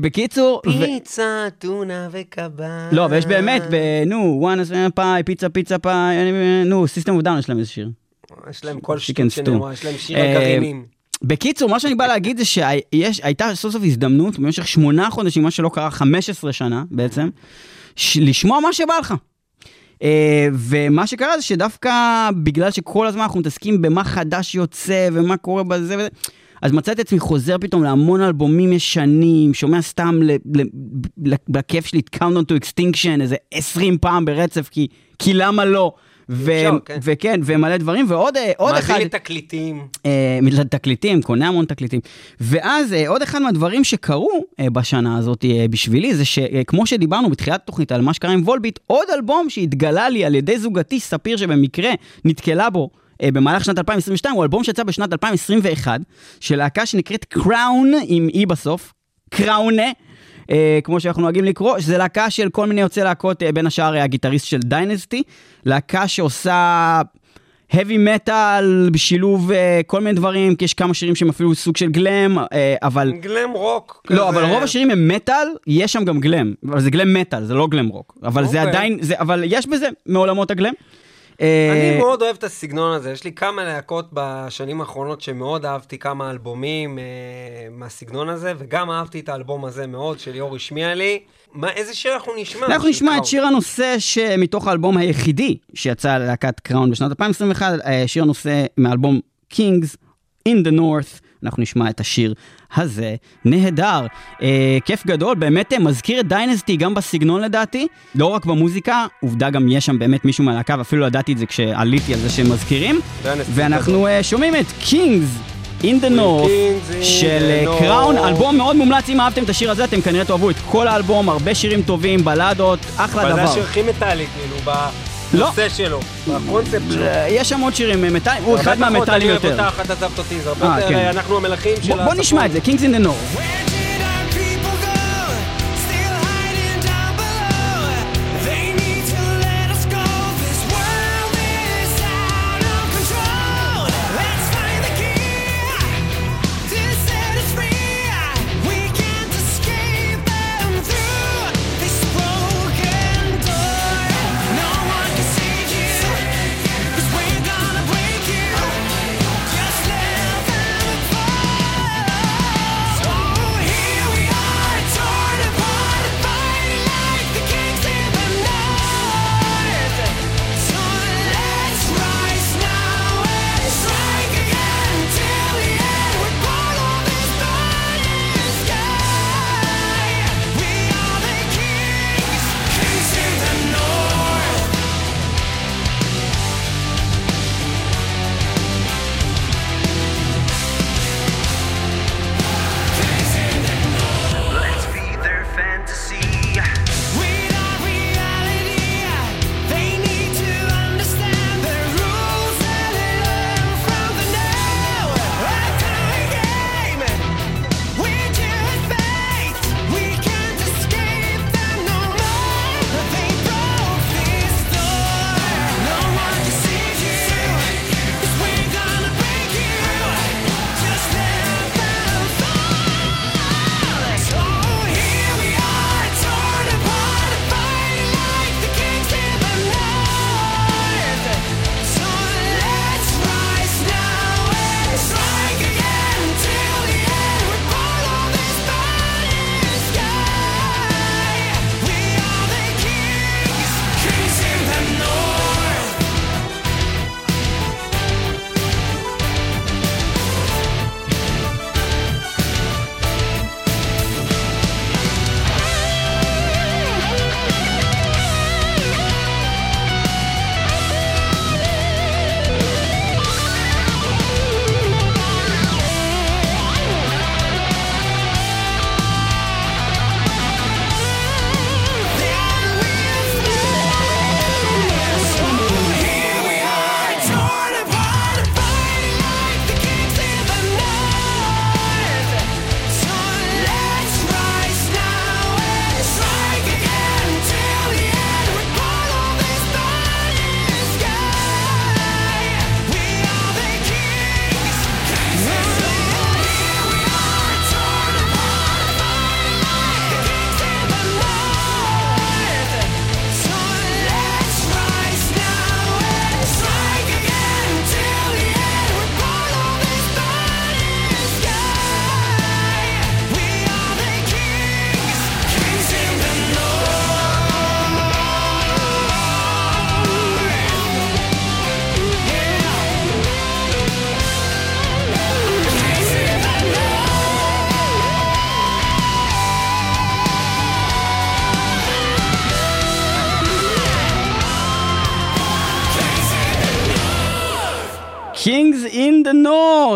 בקיצור, ו- פיצה, טונה וקבב. לא, ויש באמת, נו, וואנס פאי, פיצה, פיצה פאי, נו, סיסטם אוף דאון יש להם איזה שיר. יש להם כל stew. שנאמרה, יש להם שיר אה, על גרעינים. בקיצור, מה שאני בא להגיד זה שהייתה סוף סוף הזדמנות במשך שמונה חודשים, מה שלא קרה 15 שנה בעצם, ש- לשמוע מה שבא לך. אה, ומה שקרה זה שדווקא בגלל שכל הזמן אנחנו מתעסקים במה חדש יוצא ומה קורה בזה וזה, אז מצאתי את עצמי חוזר פתאום להמון אלבומים ישנים, שומע סתם ל- ל- ל- בכיף שלי את Countdown to Extinction איזה 20 פעם ברצף, כי, כי למה לא? כן. וכן, ומלא דברים, ועוד אה, אחד... מביא לי תקליטים. אה, תקליטים, קונה המון תקליטים. ואז אה, עוד אחד מהדברים שקרו בשנה הזאת בשבילי, זה שכמו שדיברנו בתחילת התוכנית על מה שקרה עם וולביט, עוד אלבום שהתגלה לי על ידי זוגתי ספיר, שבמקרה נתקלה בו. במהלך שנת 2022, הוא אלבום שיצא בשנת 2021, של להקה שנקראת Crowne, עם E בסוף, קראונה, אה, כמו שאנחנו נוהגים לקרוא, שזה להקה של כל מיני יוצאי להקות, אה, בין השאר אה, הגיטריסט של Dynazty, להקה שעושה heavy metal בשילוב אה, כל מיני דברים, כי יש כמה שירים שהם אפילו סוג של glam, אה, אבל... glam rock. לא, כזה. אבל רוב השירים הם מטאל, יש שם גם glam, אבל זה glam metal, זה לא glam rock. אבל זה אוקיי. עדיין, זה, אבל יש בזה מעולמות ה glam. אה, אני מאוד אוהב את הסגנון הזה, יש לי כמה להקות בשנים האחרונות שמאוד אהבתי כמה אלבומים אה, מהסגנון הזה, וגם אהבתי את האלבום הזה מאוד, שליאור השמיע לי. מה, איזה שיר אנחנו נשמע? אנחנו נשמע את? שיר הנושא שמתוך האלבום היחידי שיצא ללהקת קראון בשנת 2021, אה, שיר הנושא מאלבום Kings in the North. אנחנו נשמע את השיר הזה, נהדר. אה, כיף גדול, באמת אה, מזכיר את דיינסטי גם בסגנון לדעתי, לא רק במוזיקה, עובדה גם יש שם באמת מישהו מהלהקה, ואפילו ידעתי את זה כשעליתי על זה שהם מזכירים. ואנחנו אה, שומעים את Kings in the North של קראון, North. אלבום מאוד מומלץ, אם אהבתם את השיר הזה, אתם כנראה תאהבו את כל האלבום, הרבה שירים טובים, בלדות, אחלה אבל זה דבר. השיר הכי מטאלי, כאילו, בנושא שלו, בקונספט שלו. אה, יש שם עוד שירים אה, מטאלים, הוא אחד הרבה פחות מהמטאלים אני אוהב יותר. אותך, את עזבת אותי, זה הרבה אה, יותר, כן. אנחנו המלכים של בוא- בוא נשמע את זה, Kings in the North.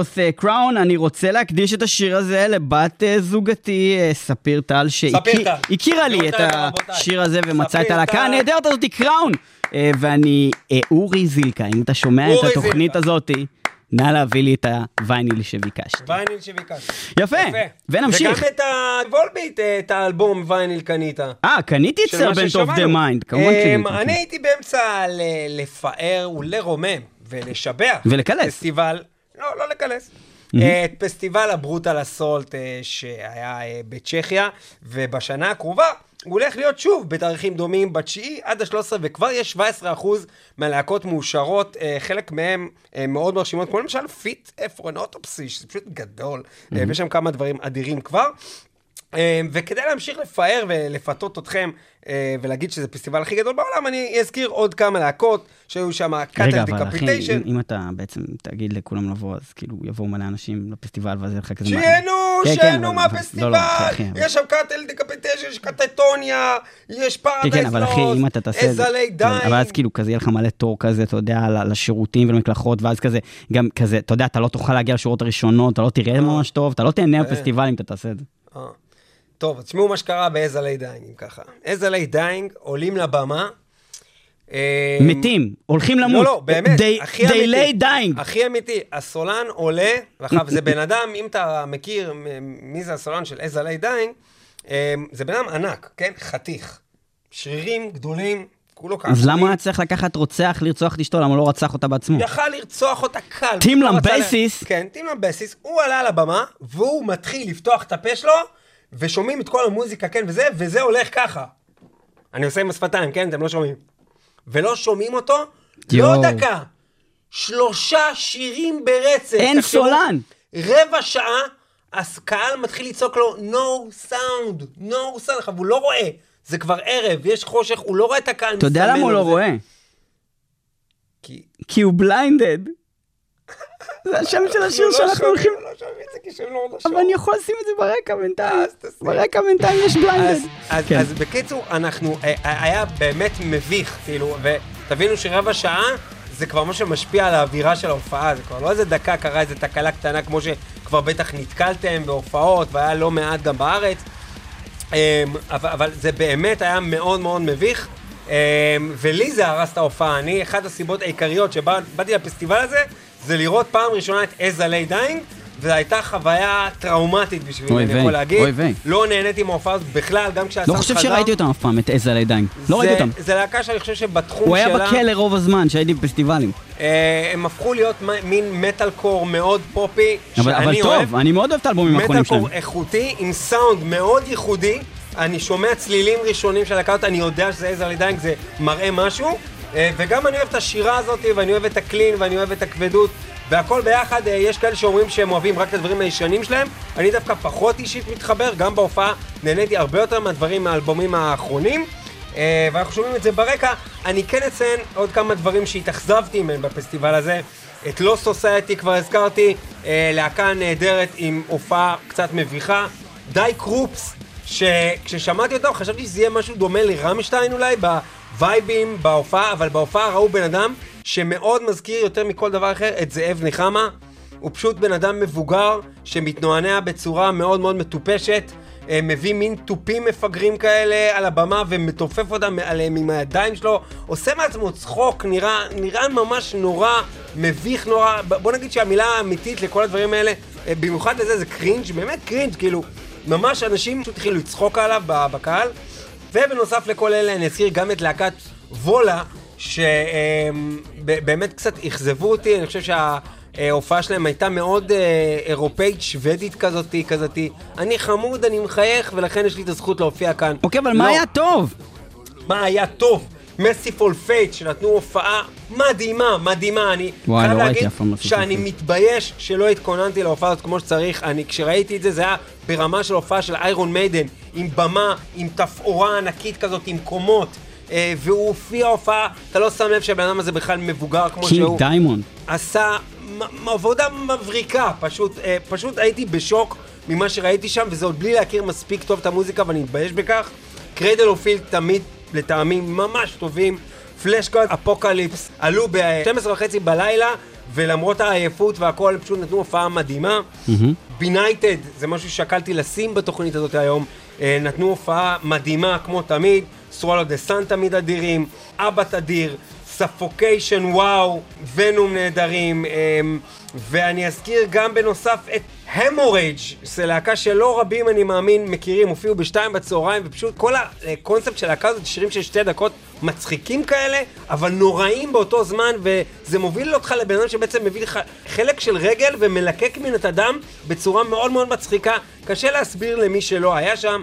North, Crowne, אני רוצה להקדיש את השיר הזה לבת אה, זוגתי, אה, ספיר טל. שהכירה לי את. השיר הזה ומצאה את הלהקה. הנהדרת הזאתי, Crowne. אה, ואני, אה, אורי זילקה, אם אתה שומע את התוכנית. הזאתי, נא להביא לי את הווייניל שביקשתי. וייניל שביקשתי. יפה, ונמשיך. וגם את ה Volbeat, את האלבום וייניל קנית. אה, קניתי את Servant of the. Mind, כמובן קניתי. אני הייתי באמצע לפאר ולרומם ולשבח. ולקלס. פסטיבל, לא, לא לקלס. אה, את פסטיבל ה Brutal Assault אה, שהיה אה, בצ'כיה, ובשנה הקרובה הוא הולך להיות שוב בתאריכים דומים, בתשיעי עד ה-13, וכבר יש 17% מהלהקות מאושרות, חלק אה, מאוד מרשימות, כמו למשל Fit for an Autopsy, שזה פשוט גדול, אה, ויש שם כמה דברים אדירים כבר. אה, וכדי להמשיך לפאר ולפתות אתכם אה, ולהגיד שזה הפסטיבל הכי גדול בעולם, אני אזכיר עוד כמה להקות שהיו שם רגע, Cattle אבל אחי, Decapitation. אם- אתה בעצם תגיד לכולם לבוא, אז כאילו יבואו מלא אנשים לפסטיבל ואז יהיה לך כזה... שיהנו, כן, כן, שיהנו מהפסטיבל, לא, לא, יש שם Cattle Decapitation, יש Katatonia, יש כן, Paradise כן, אבל אחי, אם אתה תעשה As I Lay Dying. אבל אז כאילו כזה יהיה לך מלא תור כזה, אתה יודע, לשירותים ולמקלחות, ואז כזה, גם כזה, אתה יודע, אתה לא תוכל להגיע לשורות הראשונות, אתה לא תראה ממש טוב, אתה לא תהנה בפסטיבל אם אתה תעשה את זה. טוב, תשמעו מה שקרה ב As I Lay Dying, אם ככה. As I Lay Dying עולים לבמה. אה, מתים, הולכים למות. לא, לא, באמת, They- הכי They אמיתי. lay dying. הכי אמיתי, הסולן עולה, עכשיו זה בן אדם, אם אתה מכיר מי זה הסולן של As I Lay Dying, אה, זה בן אדם ענק, כן? חתיך. שרירים גדולים, כולו ככה. אז למה הוא היה צריך לקחת רוצח לרצוח את אשתו? למה הוא לא רצח אותה בעצמו? יכל לרצוח אותה קל. רצה לה- למבסיס. כן, טים למבסיס. הוא עלה על הבמה, והוא מתחיל לפתוח את הפה שלו, ושומעים את כל המוזיקה, כן, וזה, וזה הולך ככה. אני עושה עם השפתיים, כן? אתם לא שומעים. ולא שומעים אותו, יואו. לא דקה. שלושה שירים ברצף. אין תחשבו, סולן. רבע שעה, הקהל מתחיל לצעוק לו, no sound, no sound, עכשיו הוא לא רואה. זה כבר ערב, יש חושך, הוא לא רואה את הקהל אתה יודע למה הוא לא זה. רואה? כי... כי הוא בליינדד. זה השם של השיר אנחנו לא שאנחנו הולכים... לא שומעים את זה כי שומעים לו לשון. אבל אני יכול לשים את זה ברקע בינתיים. ברקע בינתיים יש בליינדד. אז, אז, כן. אז בקיצור, אנחנו, אה, אה, היה באמת מביך, כאילו, ותבינו שרבע שעה זה כבר משהו שמשפיע על האווירה של ההופעה, זה כבר לא איזה דקה קרה איזה תקלה קטנה כמו שכבר בטח נתקלתם בהופעות, והיה לא מעט גם בארץ, אמ, אבל, אבל זה באמת היה מאוד מאוד מביך. אמ, ולי זה הרס את ההופעה, אני, אחת הסיבות העיקריות שבאתי לפסטיבל הזה, זה לראות פעם ראשונה את As I Lay Dying, וזו הייתה חוויה טראומטית בשבילי, אני יכול להגיד. אוי ויי. לא נהניתי מההופעה הזאת בכלל, גם כשהסאונד לא חזר. חושב שראיתי אותם אף פעם, את As I Lay Dying. לא ראיתי אותם. זה להקה שאני חושב שבתחום הוא שלה... היה בכלא רוב הזמן שהייתי בפסטיבלים. אה, הם הפכו להיות מין מטאל קור מאוד פופי, אבל אבל שאני אוהב. טוב, אני מאוד אוהב את האלבומים האחרונים מטאל שלהם. core איכותי, עם סאונד מאוד ייחודי. אני שומע צלילים ראשונים של הלהקה, אני יודע שזה As I Lay Dying, זה מראה משהו. אה, וגם אני אוהב את השירה הזאת, ואני אוהב את הקלין, ואני אוהב את הכבדות, והכל ביחד. אה, יש כאלה שאומרים שהם אוהבים רק את הדברים הישנים שלהם. אני דווקא פחות אישית מתחבר, גם בהופעה נהניתי הרבה יותר מהדברים מהאלבומים האחרונים. אה, ואנחנו שומעים את זה ברקע. אני כן אציין עוד כמה דברים שהתאכזבתי מהם בפסטיבל הזה. את לא סוסייטי כבר הזכרתי, להקה נהדרת עם הופעה קצת מביכה. די קרופס, שכששמעתי אותם חשבתי שזה יהיה משהו דומה לרמשטיין אולי, בווייבים, בהופעה, אבל בהופעה ראו בן אדם שמאוד מזכיר יותר מכל דבר אחר את זאב נחמה. הוא פשוט בן אדם מבוגר שמתנוענע בצורה מאוד מאוד מטופשת. אה, מביא מין תופים מפגרים כאלה על הבמה ומתופף אותם עליהם עם הידיים שלו, עושה מעצמו צחוק, נראה, נראה ממש נורא, מביך נורא, בוא נגיד שהמילה האמיתית לכל הדברים האלה, אה, במיוחד לזה זה cringe, באמת cringe, כאילו, ממש אנשים פשוט התחילו לצחוק עליו בקהל. ובנוסף לכל אלה אני אזכיר גם את להקת VOLA, שבאמת קצת אכזבו אותי, אני חושב שההופעה שלהם הייתה מאוד אה, אירופאית, שוודית כזאתי, כזאתי. אני חמוד, אני מחייך, ולכן יש לי את הזכות להופיע כאן. אוקיי, אבל מה לא. היה טוב? מה היה טוב? Mercyful Fate, שנתנו הופעה מדהימה, מדהימה. אני וואי, חייב לא להגיד שאני Fate. מתבייש שלא התכוננתי להופעה הזאת כמו שצריך. אני, כשראיתי את זה, זה היה ברמה של הופעה של Iron Maiden, עם במה, עם תפאורה ענקית כזאת, עם קומות. אה, והוא הופיע הופעה, אתה לא שם לב שהבן אדם הזה בכלל מבוגר כמו King שהוא. Diamond. עשה מ- עבודה מבריקה, פשוט, אה, פשוט הייתי בשוק ממה שראיתי שם, וזה עוד בלי להכיר מספיק טוב את המוזיקה ואני מתבייש בכך. Cradle of Filth תמיד, לטעמי, ממש טובים. Fleshgod Apocalypse עלו ב-12 וחצי בלילה, ולמרות העייפות והכל, פשוט נתנו הופעה מדהימה. Benighted, זה משהו ששקלתי לשים בתוכנית הזאת היום, אה, נתנו הופעה מדהימה כמו תמיד, Swallow the Sun תמיד אדירים, Abbath אדיר, Suffocation וואו, Venom נהדרים, אמ, ואני אזכיר גם בנוסף את Haemorrhage, זו להקה שלא רבים אני מאמין מכירים, הופיעו בשתיים בצהריים, ופשוט כל הקונספט של להקה הזאת, שירים של שתי דקות מצחיקים כאלה, אבל נוראים באותו זמן, וזה מוביל אותך לבן אדם שבעצם מביא לך חלק של רגל ומלקק מן את הדם בצורה מאוד מאוד מצחיקה. קשה להסביר למי שלא היה שם.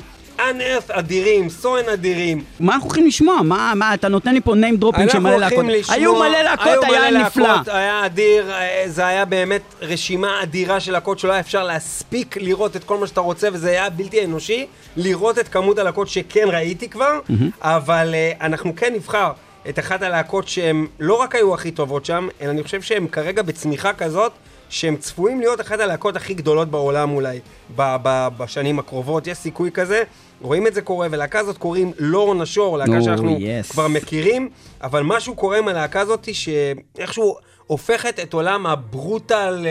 Unearth אדירים, סואן אדירים. מה אנחנו הולכים לשמוע? מה, מה, אתה נותן לי פה name dropping של מלא להקות. לשמוע... היו מלא להקות, היו מלא היה להקות, נפלא. היה אדיר, אה, זה היה באמת רשימה אדירה של להקות שלא היה אפשר להספיק לראות את כל מה שאתה רוצה, וזה היה בלתי אנושי לראות את כמות הלהקות שכן ראיתי כבר, אבל אה, אנחנו כן נבחר את אחת הלהקות שהן לא רק היו הכי טובות שם, אלא אני חושב שהן כרגע בצמיחה כזאת. שהם צפויים להיות אחת הלהקות הכי גדולות בעולם אולי ב- ב- בשנים הקרובות, יש סיכוי כזה, רואים את זה קורה, ולהקה הזאת קוראים לורנה שור, להקה Oh, שאנחנו yes. כבר מכירים, אבל משהו קורה עם הלהקה הזאת שאיכשהו הופכת את עולם הברוטל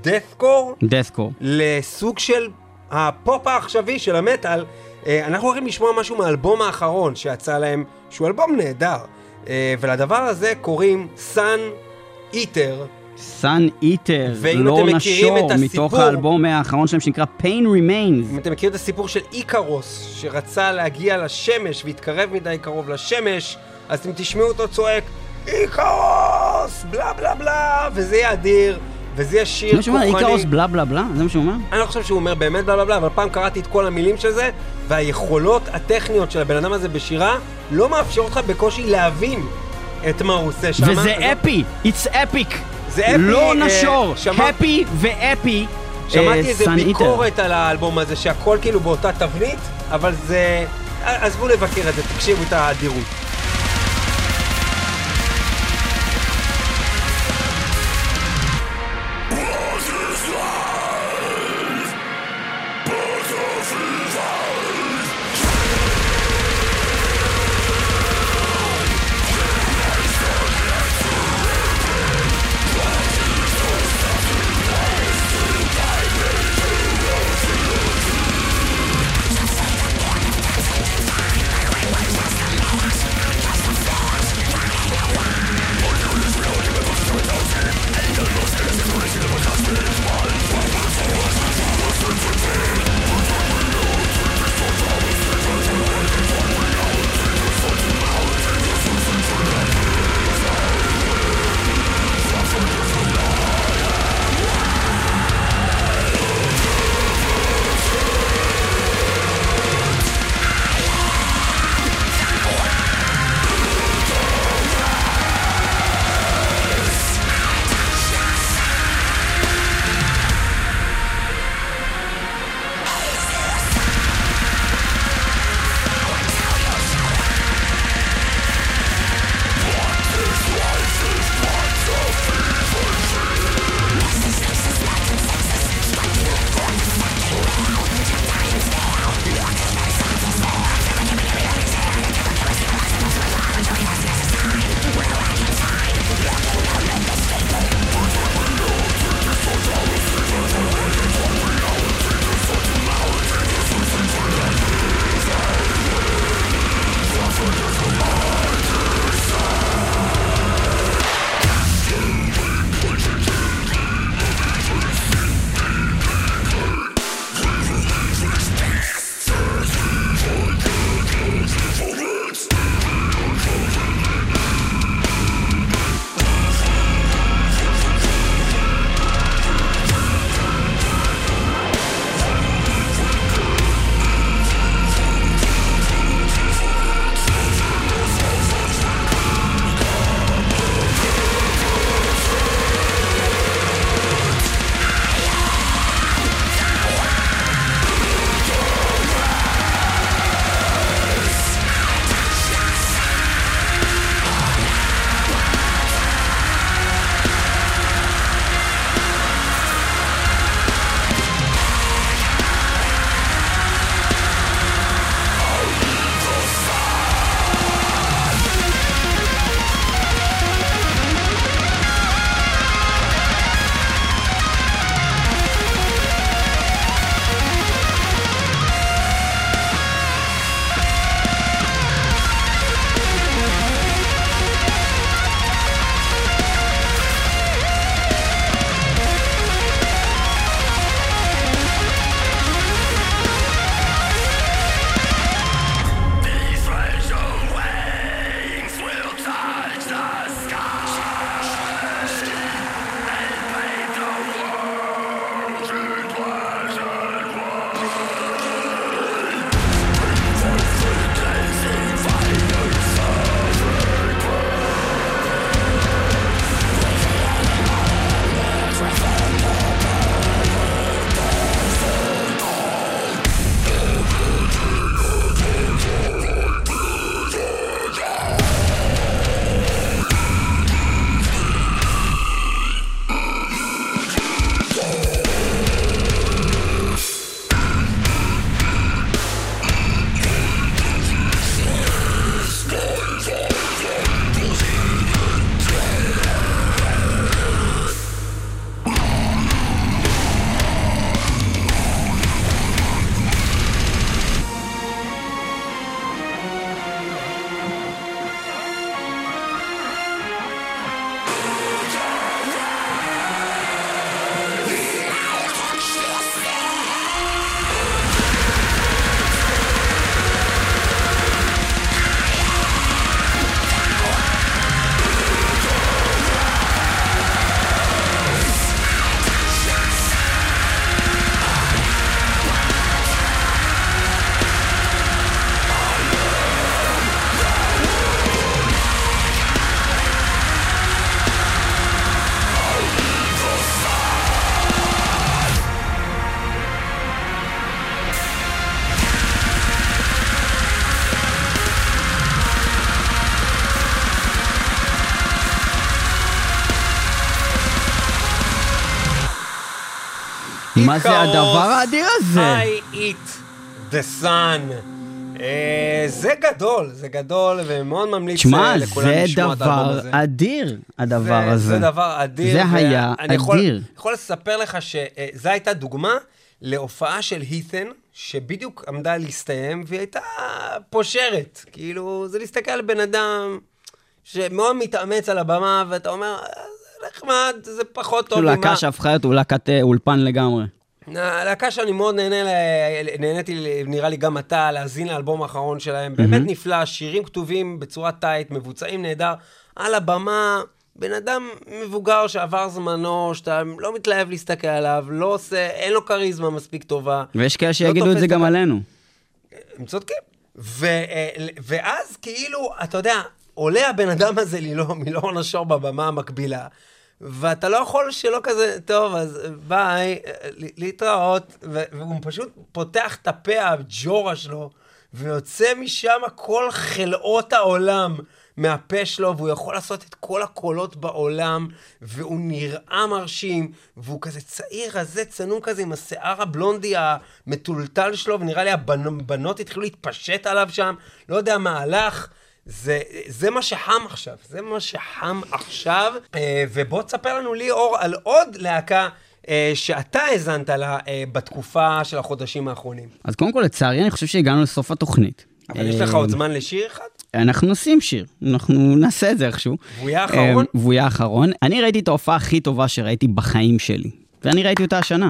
deathcore disco. לסוג של הפופ העכשווי של המטאל. אה, אנחנו הולכים לשמוע משהו מהאלבום האחרון שיצא להם, שהוא אלבום נהדר, אה, ולדבר הזה קוראים Sun Eater. Sun Eater, Lorna Shore, מתוך האלבום האחרון שלהם שנקרא Pain Remains. אם אתם מכירים את הסיפור של איקרוס, שרצה להגיע לשמש והתקרב מדי קרוב לשמש, אז אתם תשמעו אותו צועק, איקרוס! בלה בלה בלה! וזה יהיה אדיר, וזה יהיה שיר זה מה שהוא אומר, כוחני. איקרוס בלה בלה בלה? זה מה שהוא אומר? אני לא חושב שהוא אומר באמת בלה בלה בלה, אבל פעם קראתי את כל המילים של זה, והיכולות הטכניות של הבן אדם הזה בשירה לא מאפשרות לך בקושי להבין את מה הוא עושה שם. וזה אפי, it's epic. זה אפי, לא אה, נשור, שמע- הפי ואפי. שמעתי אה, איזה איטר. ביקורת על האלבום הזה, שהכל כאילו באותה תבנית, אבל זה... עזבו לבקר את זה, תקשיבו את האדירות. מה זה הדבר האדיר הזה? I eat the sun. אה, זה גדול, זה גדול, ומאוד ממליץ אה, לכולם זה לשמוע את האלבום דבר הזה. אדיר, הדבר זה, הזה. זה דבר אדיר. זה היה יכול, אדיר. יכול לספר לך שזו הייתה דוגמה להופעה של הית'ן, שבדיוק עמדה להסתיים, והיא הייתה פושרת. כאילו, זה להסתכל על בן אדם שמאוד מתאמץ על הבמה, ואתה אומר, "אה, זה נחמד, זה פחות טוב כאילו להקה שהפכה להיות להקת אה, אולפן לגמרי. הלהקה שאני מאוד נהנה, נהניתי, נראה לי גם אתה, להאזין לאלבום האחרון שלהם. באמת נפלא, שירים כתובים בצורה טייט, מבוצעים נהדר. על הבמה, בן אדם מבוגר שעבר זמנו, שאתה לא מתלהב להסתכל עליו, לא עושה, אין לו כריזמה מספיק טובה. ויש כאלה לא שיגידו את תופס זה גם. עלינו. הם צודקים. ו, אה, ואז כאילו, אתה יודע, עולה הבן אדם הזה מלא- מלאורן השור בבמה המקבילה, ואתה לא יכול שלא כזה, טוב, אז ביי, להתראות, והוא פשוט פותח את הפה הג'ורה שלו, ויוצא משם כל חלאות העולם. מהפה שלו, והוא יכול לעשות את כל הקולות בעולם, והוא נראה מרשים, והוא כזה צעיר, רזה, צנום כזה, עם השיער הבלונדי המטולטל שלו, ונראה לי הבנות התחילו להתפשט עליו שם, לא יודע מה הלך. זה, זה מה שחם עכשיו, זה מה שחם עכשיו. אה, ובוא תספר לנו ליאור על עוד להקה אה, שאתה האזנת לה אה, בתקופה של החודשים האחרונים. אז קודם כל, לצערי, אני חושב שהגענו לסוף התוכנית. אבל יש לך עוד זמן לשיר אחד? אנחנו נשים שיר, אנחנו נעשה את זה איכשהו. והוא יהיה האחרון? והוא יהיה האחרון. אני ראיתי את ההופעה הכי טובה שראיתי בחיים שלי, ואני ראיתי אותה השנה.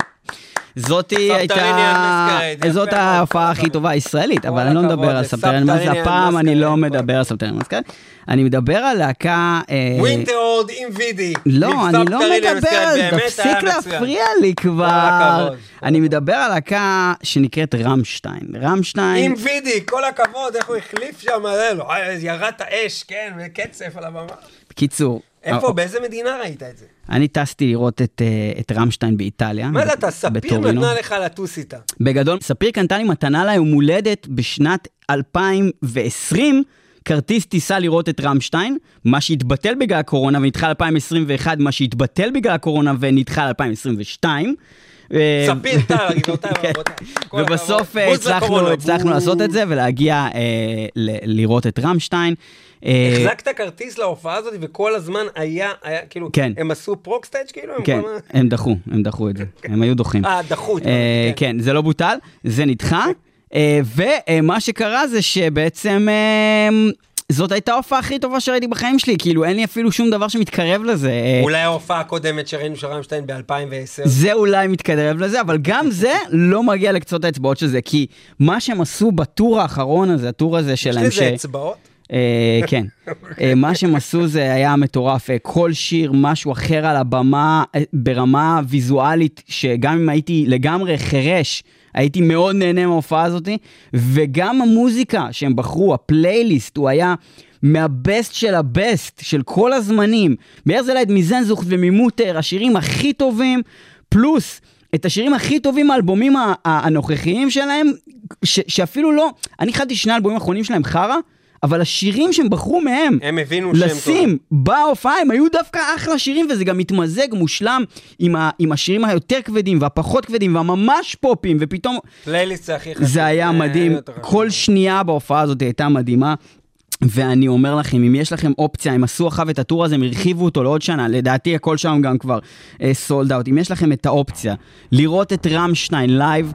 זאתי הייתה, זאת ההופעה הכי. טובה הישראלית, אבל אני לא מדבר על מסקרד, לסבתריניאן הפעם אני לא מדבר על מסקרד, אני מדבר על להקה... אה, ווינטרוד עם וידי. לא, אני לא מדבר על זה, תפסיק. להפריע לי כבר. אני מדבר על להקה שנקראת רמשטיין. רמשטיין... עם וידי, כל הכבוד, איך הוא החליף שם, זה, לא, ירד את האש, כן, וקצף על הבמה. בקיצור, איפה, אה, באיזה מדינה ראית את זה? אני טסתי לראות את, אה, את רמשטיין באיטליה. מה זה אתה, ספיר. נתנה לך לטוס איתה. בגדול, ספיר קנתה לי מתנה ליום הולדת בשנת 2020, כרטיס טיסה לראות את רמשטיין, מה שהתבטל בגלל הקורונה ונדחה ל-2021, מה שהתבטל בגלל הקורונה ונדחה ל-2022. ספיר טל, גבירותיי כן. ורבותיי. ובסוף. אה, הצלחנו. לעשות את זה ולהגיע אה, לראות את רמשטיין. אה, החזקת כרטיס להופעה הזאת, וכל הזמן היה, היה, כאילו, כן. הם עשו פרוקסטייג' כאילו? כן, הם דחו, הם דחו את זה, הם היו דוחים. אה, דחו אה, זה. כן, זה לא בוטל, זה נדחה, אה, ומה שקרה זה שבעצם אה, זאת הייתה ההופעה הכי טובה שראיתי בחיים שלי, כאילו אין לי אפילו שום דבר שמתקרב לזה. אה, אולי ההופעה הקודמת שראינו של רמשטיין ב-2010. זה אולי מתקרב לזה, אבל גם זה לא מגיע לקצות האצבעות של זה, כי מה שהם עשו בטור האחרון הזה, הטור הזה יש שלהם, לזה אצבעות? אה, כן. אה, מה שהם עשו זה היה מטורף. אה, כל שיר, משהו אחר על הבמה, אה, ברמה ויזואלית, שגם אם הייתי לגמרי חירש, הייתי מאוד נהנה מההופעה הזאת, וגם המוזיקה שהם בחרו, הפלייליסט, הוא היה מהבסט של הבסט, של כל הזמנים. מהרזלייד, מזנזוכט וממוטר, השירים הכי טובים, פלוס את השירים הכי טובים מהאלבומים הנוכחיים שלהם, ש- שאפילו לא, אני חשבתי שני האלבומים האחרונים שלהם חרא, אבל השירים שהם בחרו מהם, הם הבינו שהם לשים בהופעה, הם היו דווקא אחלה שירים, וזה גם מתמזג מושלם עם, ה- עם השירים היותר כבדים והפחות כבדים והממש פופים, ופתאום פלייליסט זה הכי חשוב. זה היה אה, מדהים. כל שנייה בהופעה הזאת הייתה מדהימה. ואני אומר לכם, אם יש לכם אופציה, הם עשו האריכו את ה tour הזה, הם הרחיבו אותו לעוד שנה, לדעתי הכל שם גם כבר sold out. אם יש לכם את האופציה לראות את Rammstein live,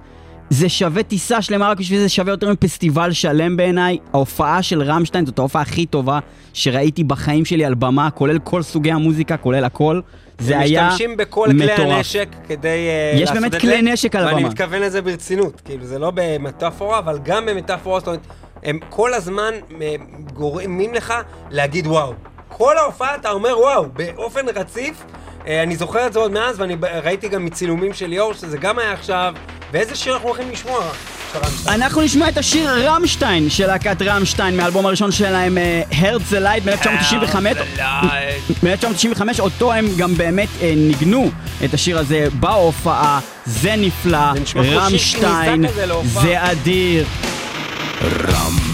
זה שווה טיסה שלמה, רק בשביל זה שווה יותר מפסטיבל שלם בעיניי. ההופעה של רמשטיין זאת ההופעה הכי טובה שראיתי בחיים שלי על במה, כולל כל סוגי המוזיקה, כולל הכל. זה היה משתמשים בכל כלי מטורף. הנשק כדי אה, יש לעשות באמת את כלי זה, נשק על ואני הבמה. מתכוון לזה ברצינות, כאילו זה לא במטאפורה, אבל גם במטאפורה, זאת אומרת, הם כל הזמן אה, גורמים לך להגיד וואו. כל ההופעה אתה אומר וואו, באופן רציף. אה, אני זוכר את זה עוד מאז, ואני ראיתי גם מצילומים של ליאור, שזה גם היה עכשיו, ואיזה שיר אנחנו הולכים לשמוע? רמשטיין? אנחנו נשמע את השיר רמשטיין של להקת רמשטיין מהאלבום הראשון שלהם, הרצלייט מ-1995. מ-1995, אותו הם גם באמת אה, ניגנו את השיר הזה בהופעה, זה נפלא, זה רמשטיין. זה אדיר. Rammstein.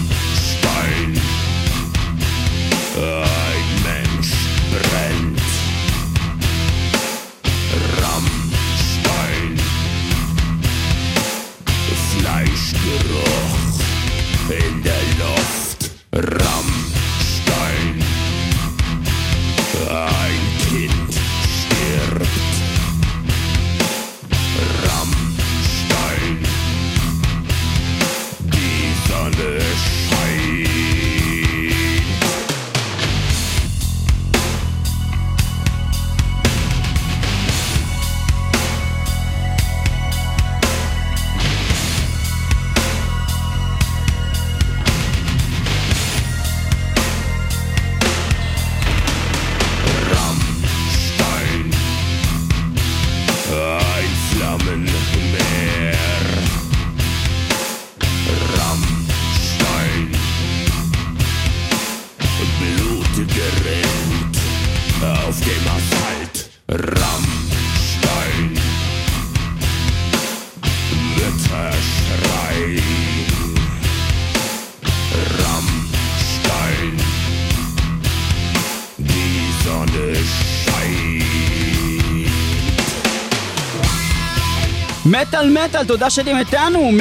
מטאל מטאל, תודה שאתם איתנו,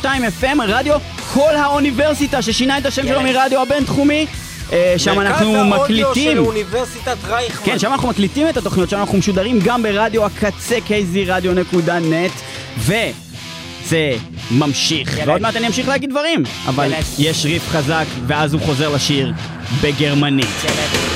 106.2 FM, רדיו כל האוניברסיטה ששינה את השם שלו מרדיו הבינתחומי. אה, שם אנחנו מרכז האודיו של מקליטים. אוניברסיטת רייכמן. כן, שם אנחנו מקליטים את התוכניות שלנו, אנחנו משודרים גם ברדיו הקצה kzradio.net וזה ממשיך. ועוד מעט אני אמשיך להגיד דברים, אבל. יש ריף חזק ואז הוא חוזר לשיר בגרמנית.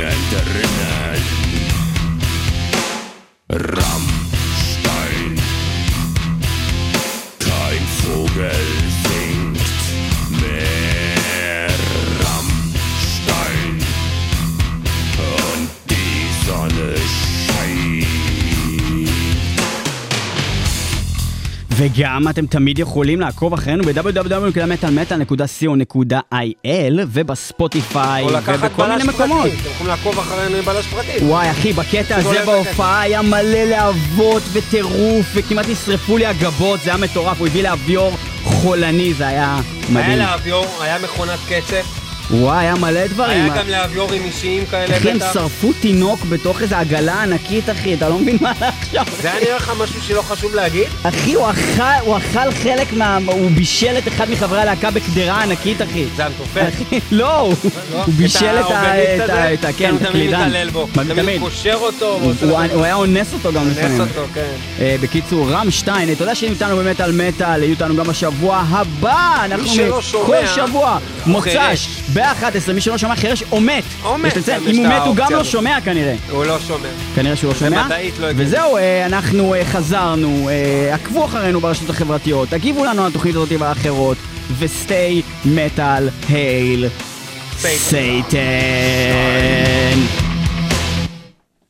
Рональдо Реналь. Рам. וגם אתם תמיד יכולים לעקוב אחרינו ב-www.metalmetal.co.il ובספוטיפיי ובכל מיני מקומות. אתם יכולים לעקוב אחרינו עם בלש פרטי. וואי אחי, בקטע הזה בהופעה היה מלא להבות וטירוף וכמעט נשרפו לי הגבות, זה היה מטורף, הוא הביא לאביור חולני, זה היה היה מדהים. לאביור, היה מכונת קצף, וואי, היה מלא דברים. היה גם לאביורים אישיים כאלה אחי, הם בטח. שרפו תינוק בתוך איזו עגלה ענקית, אחי, אתה לא מבין מה הלך שם. זה היה נראה לך משהו שלא חשוב להגיד? אחי, הוא אכל, הוא אכל חלק מה... הוא בישל את אחד מחברי הלהקה בקדרה ענקית, אחי. זה המתופף. לא, הוא- לא? הוא בישל את ה... את? ה... כן, את תמיד הקלידן. מתעלל בו. מה, תמיד קושר אותו. הוא היה אונס אותו גם לפעמים. אונס אותו, כן. אה, בקיצור, רמשטיין, אה, תודה שהייתם איתנו באמת על מטאל, יהיו איתנו גם בשבוע הבא. אנחנו שלא שומע, כל שבוע, מוצ"ש. ב-11, מי שלא שומע חירש או מת. או מת, אם הוא מת הוא גם לא. שומע כנראה. הוא לא שומע. כנראה שהוא לא שומע. מדעית לא הגיוני. וזהו, אה, אנחנו אה, חזרנו, אה, עקבו אחרינו ברשתות החברתיות, תגיבו לנו על התוכנית הזאת והאחרות, וסטי מטאל הייל. סייטן.